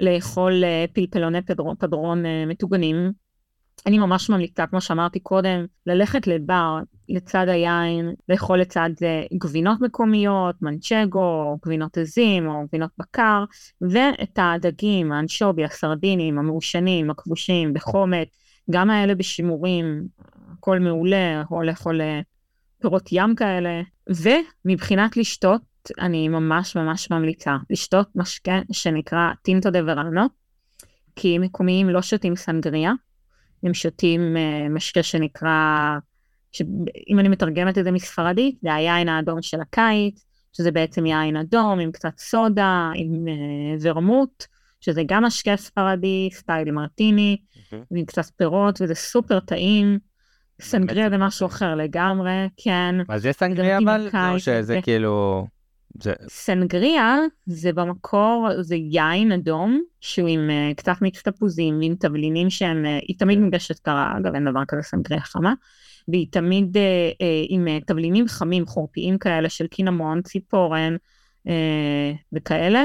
Speaker 2: לאכול אה, פלפלוני פדרון, פדרון אה, מטוגנים. אני ממש ממליצה, כמו שאמרתי קודם, ללכת לבר לצד היין, לאכול לצד זה גבינות מקומיות, מנצ'גו, גבינות עזים או גבינות בקר, ואת הדגים, האנשובי, הסרדינים, המעושנים, הכבושים, בחומת, גם האלה בשימורים, הכל מעולה, או לאכול אה, פירות ים כאלה. ומבחינת לשתות, אני ממש ממש ממליצה לשתות משקה שנקרא טינטו דה וראנו, כי מקומיים לא שותים סנגריה, הם שותים אה, משקה שנקרא, שאם אני מתרגמת את זה מספרדית, זה היין האדום של הקיץ, שזה בעצם יין אדום עם קצת סודה, עם אה, ורמוט, שזה גם משקה ספרדי, סטייל מרטיני,
Speaker 1: מהמם.
Speaker 2: ועם קצת פירות, וזה סופר טעים. סנגריה זה משהו. אחר לגמרי, כן.
Speaker 1: מה זה סנגריה
Speaker 2: עם
Speaker 1: אבל? או שזה. כאילו... זה...
Speaker 2: סנגריה זה במקור, זה יין אדום, שהוא עם uh, קצת מיקס תפוזים, ועם תבלינים שהם, uh, היא תמיד
Speaker 1: כן.
Speaker 2: מוגשת קרה, אגב אין דבר כזה סנגריה חמה, והיא תמיד uh, uh, עם uh, תבלינים חמים, חורפיים כאלה של קינמון, ציפורן uh, וכאלה.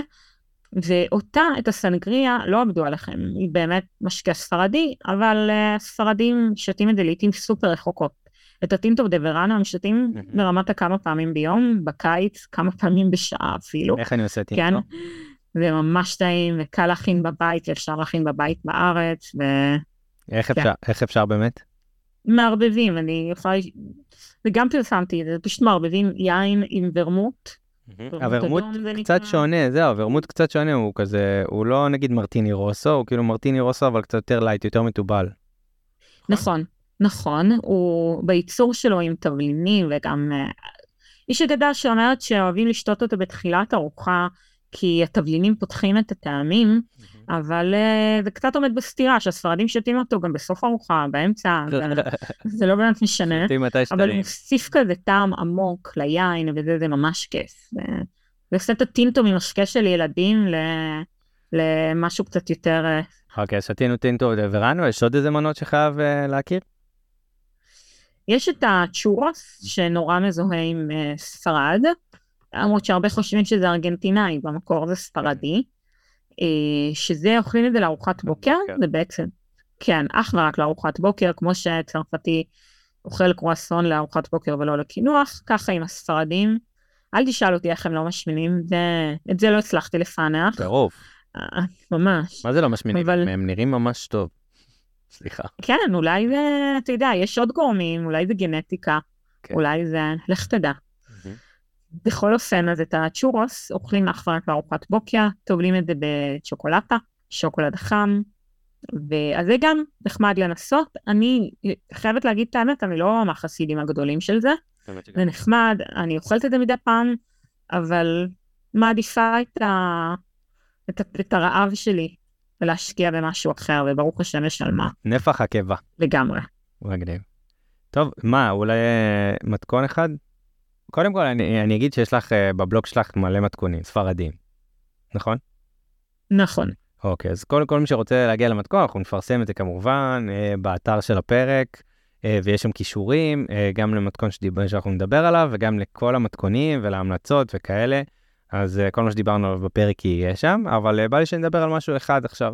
Speaker 2: ואותה, את הסנגריה, לא עבדו עליכם, היא באמת משקה ספרדי, אבל uh, ספרדים שותים את זה לעיתים סופר רחוקות. את ה tinto de verano הם שותים. ברמת הכמה פעמים ביום, בקיץ, כמה פעמים בשעה אפילו.
Speaker 1: איך אני עושה tinto?
Speaker 2: כן, זה ממש טעים וקל להכין בבית, ואפשר להכין בבית בארץ,
Speaker 1: איך
Speaker 2: כן.
Speaker 1: אפשר, איך אפשר באמת?
Speaker 2: ומערבבים, אני יכולה, וגם פרסמתי את זה, פשוט מערבבים יין עם ורמוט.
Speaker 1: הוורמוט קצת. שונה, זהו, הוורמוט קצת שונה, הוא כזה, הוא לא נגיד מרטיני רוסו, הוא כאילו מרטיני רוסו, אבל קצת יותר light, יותר מתובל.
Speaker 2: נכון, נכון, הוא בייצור שלו עם תבלינים וגם... אה, יש אגדה שאומרת שאוהבים לשתות אותו בתחילת ארוחה, כי התבלינים פותחים את הטעמים, אבל uh, זה קצת עומד בסתירה, שהספרדים שותים אותו גם בסוף ארוחה, באמצע, [laughs] זה לא באמת משנה, אבל הוא מוסיף כזה טעם עמוק ליין, וזה זה ממש כיף. זה עושה את הטינטו ממשקה של ילדים למשהו קצת יותר... אה,
Speaker 1: אוקיי, שתינו טינטו ורנו, יש עוד איזה מנות שחייב uh, להכיר?
Speaker 2: יש את הצ'ורס, שנורא מזוהה עם uh, ספרד, למרות שהרבה חושבים שזה ארגנטינאי, במקור זה ספרדי, uh, שזה אוכלים את זה לארוחת בוקר, כן. זה בעצם, כן, אך ורק לארוחת בוקר, כמו שצרפתי אוכל קרואסון לארוחת בוקר ולא לקינוח, ככה עם הספרדים. אל תשאל אותי איך הם לא משמינים, ואת זה לא הצלחתי לפענח.
Speaker 1: טירוף.
Speaker 2: ממש.
Speaker 1: מה זה לא משמינים? אבל... הם נראים ממש טוב. סליחה.
Speaker 2: כן, אולי זה, אתה יודע, יש עוד גורמים, אולי זה גנטיקה, כן. אולי זה, לך תדע. בכל אופן, אז את הצ'ורוס אוכלים אך ורק בארוחת בוקר, טובלים את זה בצ'וקולטה, שוקולד חם, ואז זה גם נחמד לנסות. אני חייבת להגיד את האמת, אני לא מהחסידים הגדולים של זה. זה נחמד, אני אוכלת את זה מדי פעם, אבל מעדיפה את, ה... את, ה... את הרעב שלי ולהשקיע במשהו אחר, וברוך השם יש על מה.
Speaker 1: נפח הקיבה.
Speaker 2: לגמרי.
Speaker 1: מגניב. טוב, מה, אולי אה, מתכון אחד? קודם כל, אני, אני אגיד שיש לך אה, בבלוג שלך מלא מתכונים, ספרדים, נכון?
Speaker 2: נכון.
Speaker 1: אוקיי, אז כל, כל מי שרוצה להגיע למתכון, אנחנו נפרסם את זה כמובן אה, באתר של הפרק, ויש שם כישורים, גם למתכון שדיבר, שאנחנו נדבר עליו, וגם לכל המתכונים ולהמלצות וכאלה. אז אה, כל מה שדיברנו עליו בפרק יהיה שם, אבל בא לי שנדבר על משהו אחד עכשיו.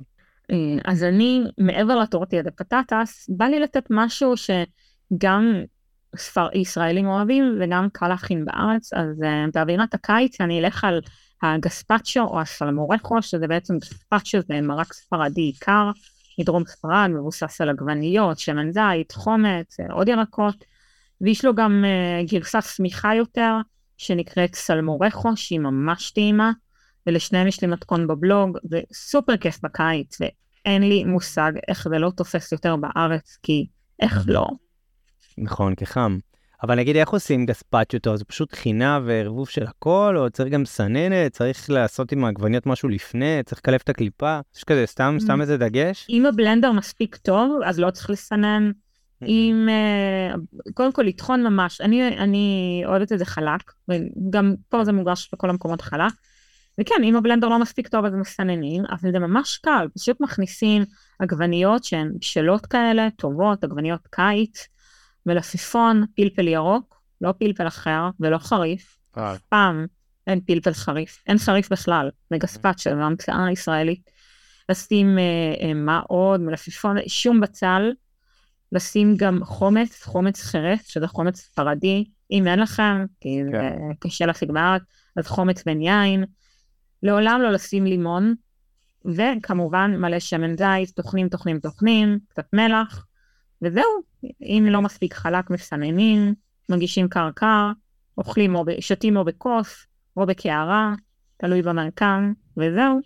Speaker 2: אז אני, מעבר לטורטיה דה פטטס, בא לי לתת משהו שגם ספר, ישראלים אוהבים וגם קל להכין בארץ, אז באווירת הקיץ אני אלך על הגספצ'ו או הסלמורכו, שזה בעצם גספצ'ו זה מרק ספרדי קר. מדרום ספרד, מבוסס על עגבניות, שמן זית, חומץ, אה, עוד ירקות, ויש לו גם uh, גרסה סמיכה יותר, שנקראת סלמורכו, שהיא ממש טעימה, ולשניהם יש לי מתכון בבלוג, זה סופר כיף בקיץ, ואין לי מושג איך זה לא תופס יותר בארץ, כי איך לא.
Speaker 1: נכון, כחם. אבל נגיד איך עושים גספצ'ו טוב? זה פשוט חינה וערבוב של הכל, או צריך גם סננת, צריך לעשות עם העגבניות משהו לפני, צריך לקלף את הקליפה? יש כזה סתם, סתם. איזה דגש?
Speaker 2: אם הבלנדר מספיק טוב, אז לא צריך לסנן. Mm-hmm. אם, אה, קודם כל לטחון ממש, אני, אני אוהבת את זה חלק, וגם פה זה מוגש בכל המקומות חלק. וכן, אם הבלנדר לא מספיק טוב אז מסננים, אבל זה ממש קל, פשוט מכניסים עגבניות שהן בשלות כאלה, טובות, עגבניות קיץ. מלפפון, פלפל ירוק, לא פלפל אחר ולא חריף. אה. פעם אין פלפל חריף, אין חריף בכלל, מגספצ'ה, זו המצאה ישראלית. לשים אה, אה, מה עוד, מלפפון, שום בצל, לשים גם חומץ, חומץ חירף, שזה חומץ ספרדי, אם אין לכם, כי כן. זה קשה להשיג בארץ, אז חומץ בן יין. לעולם לא לשים לימון, וכמובן מלא שמן זית, טוחנים, טוחנים, טוחנים, קצת מלח, וזהו, אם לא מספיק חלק מסננים, מגישים קרקר, אוכלים או שתים או בכוס, או בקערה, תלוי במרקם, וזהו,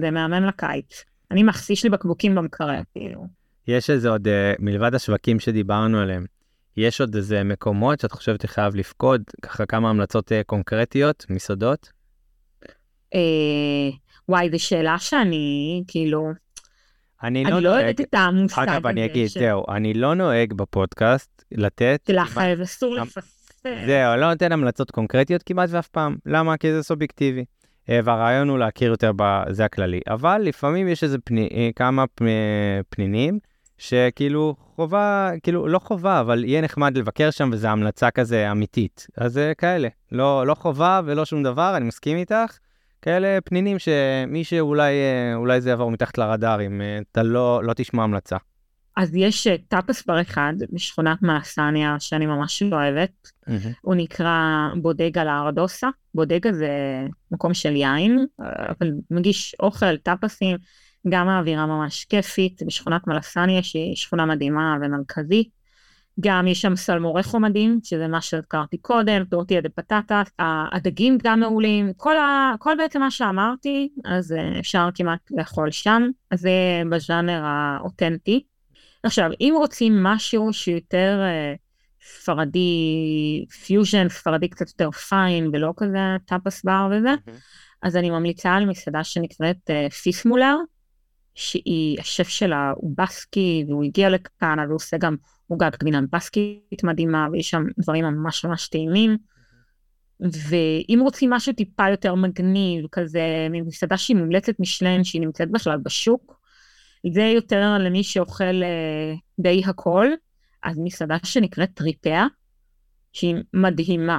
Speaker 2: זה מהמם לקיץ. אני מחסיש לי בקבוקים במקרר, כאילו.
Speaker 1: יש איזה עוד, uh, מלבד השווקים שדיברנו עליהם, יש עוד איזה מקומות שאת חושבת שחייב לפקוד, ככה כמה המלצות uh, קונקרטיות, מסעדות?
Speaker 2: Uh, וואי, זו שאלה שאני, כאילו,
Speaker 1: אני לא,
Speaker 2: לא יודעת את המושג
Speaker 1: הזה. אגב, אני אגיד, זהו, אני לא נוהג בפודקאסט לתת...
Speaker 2: תלחב, אסור לפספס.
Speaker 1: זהו, לא נותן המלצות קונקרטיות כמעט ואף פעם. למה? כי זה סובייקטיבי. אה, והרעיון הוא להכיר יותר בזה הכללי. אבל לפעמים יש איזה פני, אה, כמה פנינים שכאילו חובה, כאילו לא חובה, אבל יהיה נחמד לבקר שם וזו המלצה כזה אמיתית. אז זה כאלה, לא, לא חובה ולא שום דבר, אני מסכים איתך. כאלה פנינים שמי שאולי אולי זה יעבור מתחת לרדאר אם אה, אתה לא, לא תשמע המלצה.
Speaker 2: אז יש אה, טאפס בר אחד בשכונת מאסניה שאני ממש לא אוהבת, mm-hmm. הוא נקרא בודגה לארדוסה, בודגה זה מקום של יין, אבל מגיש אוכל, טאפסים, גם האווירה ממש כיפית, בשכונת מלסניה שהיא שכונה מדהימה ומרכזית. גם יש שם סלמורכו מדהים, שזה מה שהזכרתי קודם, טורטיה דה פטטה, הדגים גם מעולים, כל, ה, כל בעצם מה שאמרתי, אז אה, אפשר כמעט לאכול שם, אז זה בז'אנר האותנטי. עכשיו, אם רוצים משהו שיותר uh, ספרדי, פיוז'ן, ספרדי קצת יותר fine, ולא כזה טאפס בר וזה, mm-hmm. אז אני ממליצה על מסעדה שנקראת uh, פיסמולר, שהיא, השף שלה הוא בסקי, והוא הגיע לכאן, אז הוא עושה גם עוגת גבינה בסקית מדהימה, ויש שם דברים ממש ממש טעימים. ואם רוצים משהו טיפה יותר מגניב, כזה ממסעדה שהיא מומלצת מישלן, שהיא נמצאת בכלל בשוק, זה יותר למי שאוכל אה, די הכל, אז מסעדה שנקראת טריפאה, שהיא מדהימה.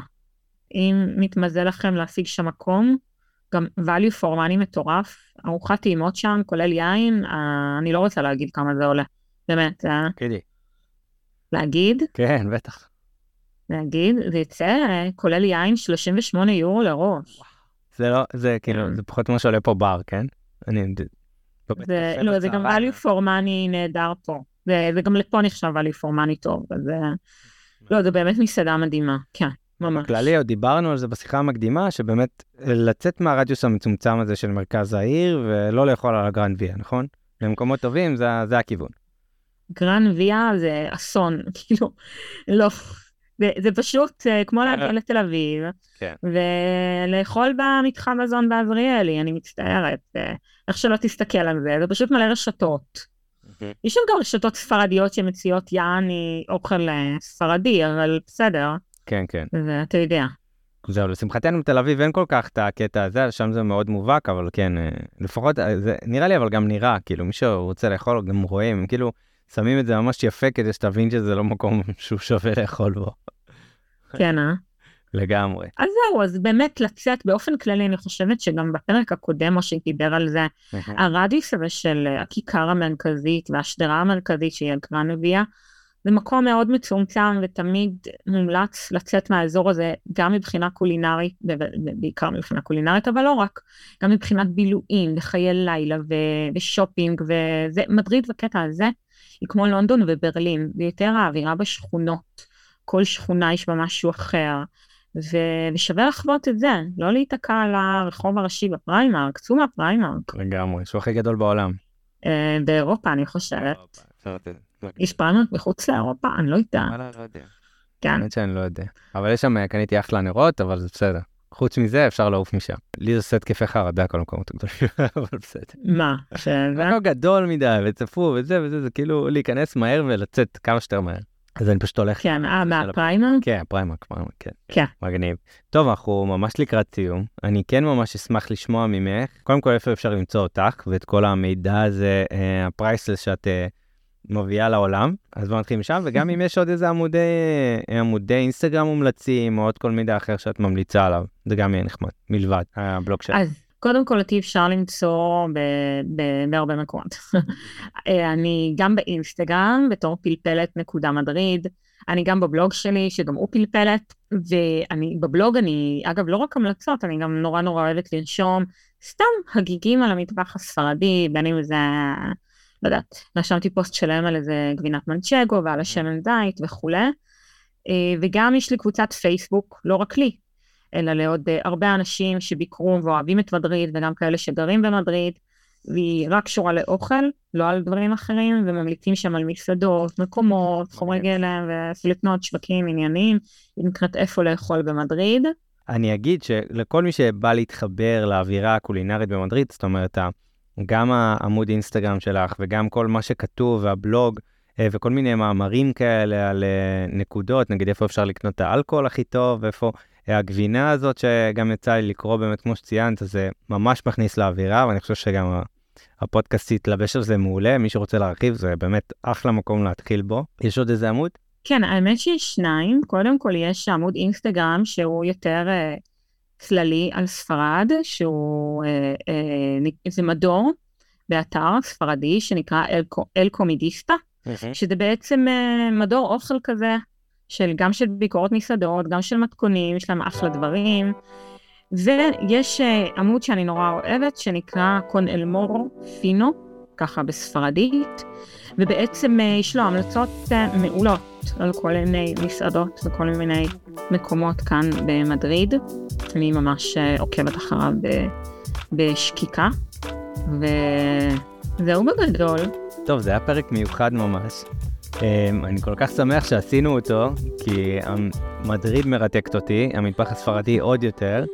Speaker 2: אם מתמזל לכם להשיג שם מקום, גם value for money מטורף, ארוחת טעימות שם, כולל יין, אה, אני לא רוצה להגיד כמה זה עולה, באמת. אה.
Speaker 1: תגידי.
Speaker 2: להגיד?
Speaker 1: כן, בטח.
Speaker 2: להגיד, זה יצא, אה, כולל יין 38 יורו לראש.
Speaker 1: זה לא, זה כאילו, כן. זה פחות ממה שעולה פה בר, כן? אני...
Speaker 2: זה, לא, זה גם value for money נהדר פה. זה, זה גם לפה נחשב value for money טוב, אז זה... לא, זה באמת מסעדה מדהימה, כן. ממש.
Speaker 1: בכללי, עוד דיברנו על זה בשיחה המקדימה, שבאמת לצאת מהרדיוס המצומצם הזה של מרכז העיר ולא לאכול על הגרנד ויה, נכון? למקומות טובים זה, זה הכיוון.
Speaker 2: גרנד ויה זה אסון, [laughs] כאילו, לא, זה, זה פשוט uh, כמו להגיע לתל אביב, כן. ולאכול במתחם מזון בעזריאלי, אני מצטערת, איך שלא תסתכל על זה, זה פשוט מלא רשתות. יש שם גם רשתות ספרדיות שמציעות יעני אוכל ספרדי, אבל בסדר.
Speaker 1: כן, כן.
Speaker 2: ואתה יודע.
Speaker 1: זהו, לשמחתנו בתל אביב אין כל כך את הקטע הזה, שם זה מאוד מובהק, אבל כן, לפחות, זה נראה לי אבל גם נראה, כאילו, מי שרוצה לאכול גם רואים, כאילו, שמים את זה ממש יפה כדי שתבין שזה לא מקום [laughs] שהוא שווה לאכול בו.
Speaker 2: כן, אה? [laughs]
Speaker 1: לגמרי.
Speaker 2: אז זהו, אז באמת לצאת באופן כללי, אני חושבת שגם בפרק הקודם, משה דיבר על זה, הרדיוס הזה של הכיכר המרכזית והשדרה המרכזית שהיא הגרנביה, זה מקום מאוד מצומצם ותמיד מומלץ לצאת מהאזור הזה גם מבחינה קולינרית, בעיקר מבחינה קולינרית, אבל לא רק, גם מבחינת בילויים וחיי לילה ושופינג וזה, מדריד בקטע הזה היא כמו לונדון וברלין, ויותר האווירה בשכונות. כל שכונה יש בה משהו אחר, ו- ושווה לחוות את זה, לא להיתקע על הרחוב הראשי בפריימרק, צאו מהפריימרק.
Speaker 1: לגמרי, שהוא הכי גדול בעולם.
Speaker 2: אה, באירופה אני חושבת. יש פריימרק מחוץ לאירופה? אני לא יודע.
Speaker 1: לא כן. האמת שאני לא יודע. אבל יש שם, קניתי אחלה נרות, אבל זה בסדר. חוץ מזה אפשר לעוף משם. לי זה עושה התקפי חרדה כל המקומות הגדולים, [laughs] אבל בסדר.
Speaker 2: מה? שזה?
Speaker 1: מקום [laughs] גדול מדי וצפוף וזה וזה, זה כאילו להיכנס מהר ולצאת כמה שיותר מהר. אז אני פשוט הולך...
Speaker 2: כן, אה, מהפריימרק?
Speaker 1: כן, פריימרק, פריימרק, כן.
Speaker 2: כן.
Speaker 1: מגניב. טוב, אנחנו ממש לקראת סיום. אני כן ממש אשמח לשמוע ממך, קודם כל איפה אפשר למצוא אותך ואת כל המידע הזה, אה, ה priceless שאת אה, מביאה לעולם. אז בוא נתחיל משם, וגם אם יש עוד איזה עמודי, אה, עמודי אינסטגרם מומלצים, או עוד כל מידע אחר שאת ממליצה עליו, זה גם יהיה נחמד, מלבד הבלוג שלך.
Speaker 2: אז קודם כל אותי אפשר למצוא בהרבה מקומות. [laughs] אה, אני גם באינסטגרם בתור פלפלת נקודה מדריד, אני גם בבלוג שלי שגם הוא פלפלת, ואני בבלוג אני, אגב לא רק המלצות, אני גם נורא נורא אוהבת לרשום סתם הגיגים על המטבח הספרדי, בין אם זה, לא יודעת, רשמתי פוסט שלם על איזה גבינת מנצ'גו ועל השמן זית וכולי. אה, וגם יש לי קבוצת פייסבוק, לא רק לי, אלא לעוד אה, הרבה אנשים שביקרו ואוהבים את מדריד וגם כאלה שגרים במדריד, והיא רק קשורה לאוכל, לא על דברים אחרים, וממליצים שם על מסעדות, מקומות, חומרי גלם ופליטנות, שווקים, עניינים, היא נקראת איפה לאכול במדריד.
Speaker 1: אני אגיד שלכל מי שבא להתחבר לאווירה הקולינרית במדריד, זאת אומרת, גם העמוד אינסטגרם שלך וגם כל מה שכתוב והבלוג, אה, וכל מיני מאמרים כאלה על אה, נקודות, נגיד איפה אפשר לקנות את האלכוהול הכי טוב, ואיפה הגבינה הזאת שגם יצא לי לקרוא באמת כמו שציינת, זה ממש מכניס לאווירה, ואני חושב שגם הפודקאסט יתלבש על זה מעולה, מי שרוצה להרחיב זה באמת אחלה מקום להתחיל בו. יש עוד איזה עמוד?
Speaker 2: כן, האמת שיש שניים. קודם כל יש עמוד אינסטגרם שהוא יותר אה, כללי על ספרד, שהוא, אה, אה, זה מדור באתר ספרדי שנקרא אל, אל קומידיסטה, mm-hmm. שזה בעצם אה, מדור אוכל כזה של גם של ביקורות מסעדות, גם של מתכונים, יש להם אחלה דברים. ויש עמוד שאני נורא אוהבת, שנקרא קון אל מורו פינו, ככה בספרדית, ובעצם uh, יש לו המלצות uh, מעולות על כל מיני מסעדות וכל מיני מקומות כאן במדריד. אני ממש uh, עוקבת אחריו בשקיקה, וזהו בגדול.
Speaker 1: טוב, זה היה פרק מיוחד ממש. אני כל כך שמח שעשינו אותו, כי מדריד מרתקת אותי, המטבח הספרדי עוד יותר,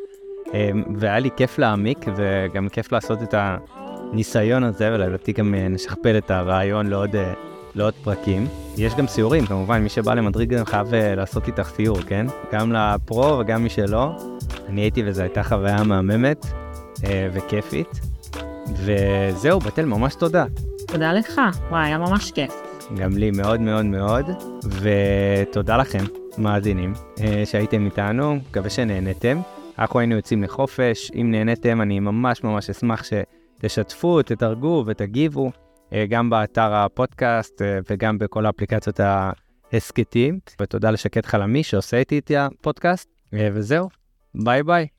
Speaker 1: והיה לי כיף להעמיק וגם כיף לעשות את הניסיון הזה, ולדעתי גם אה, נשכפל את הרעיון לעוד, אה, לעוד פרקים. יש גם סיורים, כמובן, מי שבא למדריד גם חייב אה, לעשות איתך סיור, כן? גם לפרו וגם מי שלא. אני הייתי וזו הייתה חוויה מהממת וכיפית. וזהו, בתל, ממש תודה.
Speaker 2: תודה לך, וואי, היה ממש כיף.
Speaker 1: גם לי מאוד מאוד מאוד, ותודה לכם, מאזינים, שהייתם איתנו, מקווה שנהנתם. אנחנו היינו יוצאים לחופש, אם נהנתם אני ממש ממש אשמח שתשתפו, תתרגו ותגיבו, אה, גם באתר הפודקאסט אה, וגם בכל האפליקציות ההסכתים. ותודה לשקט חלמי שעושה איתי את הפודקאסט, וזהו, ביי ביי.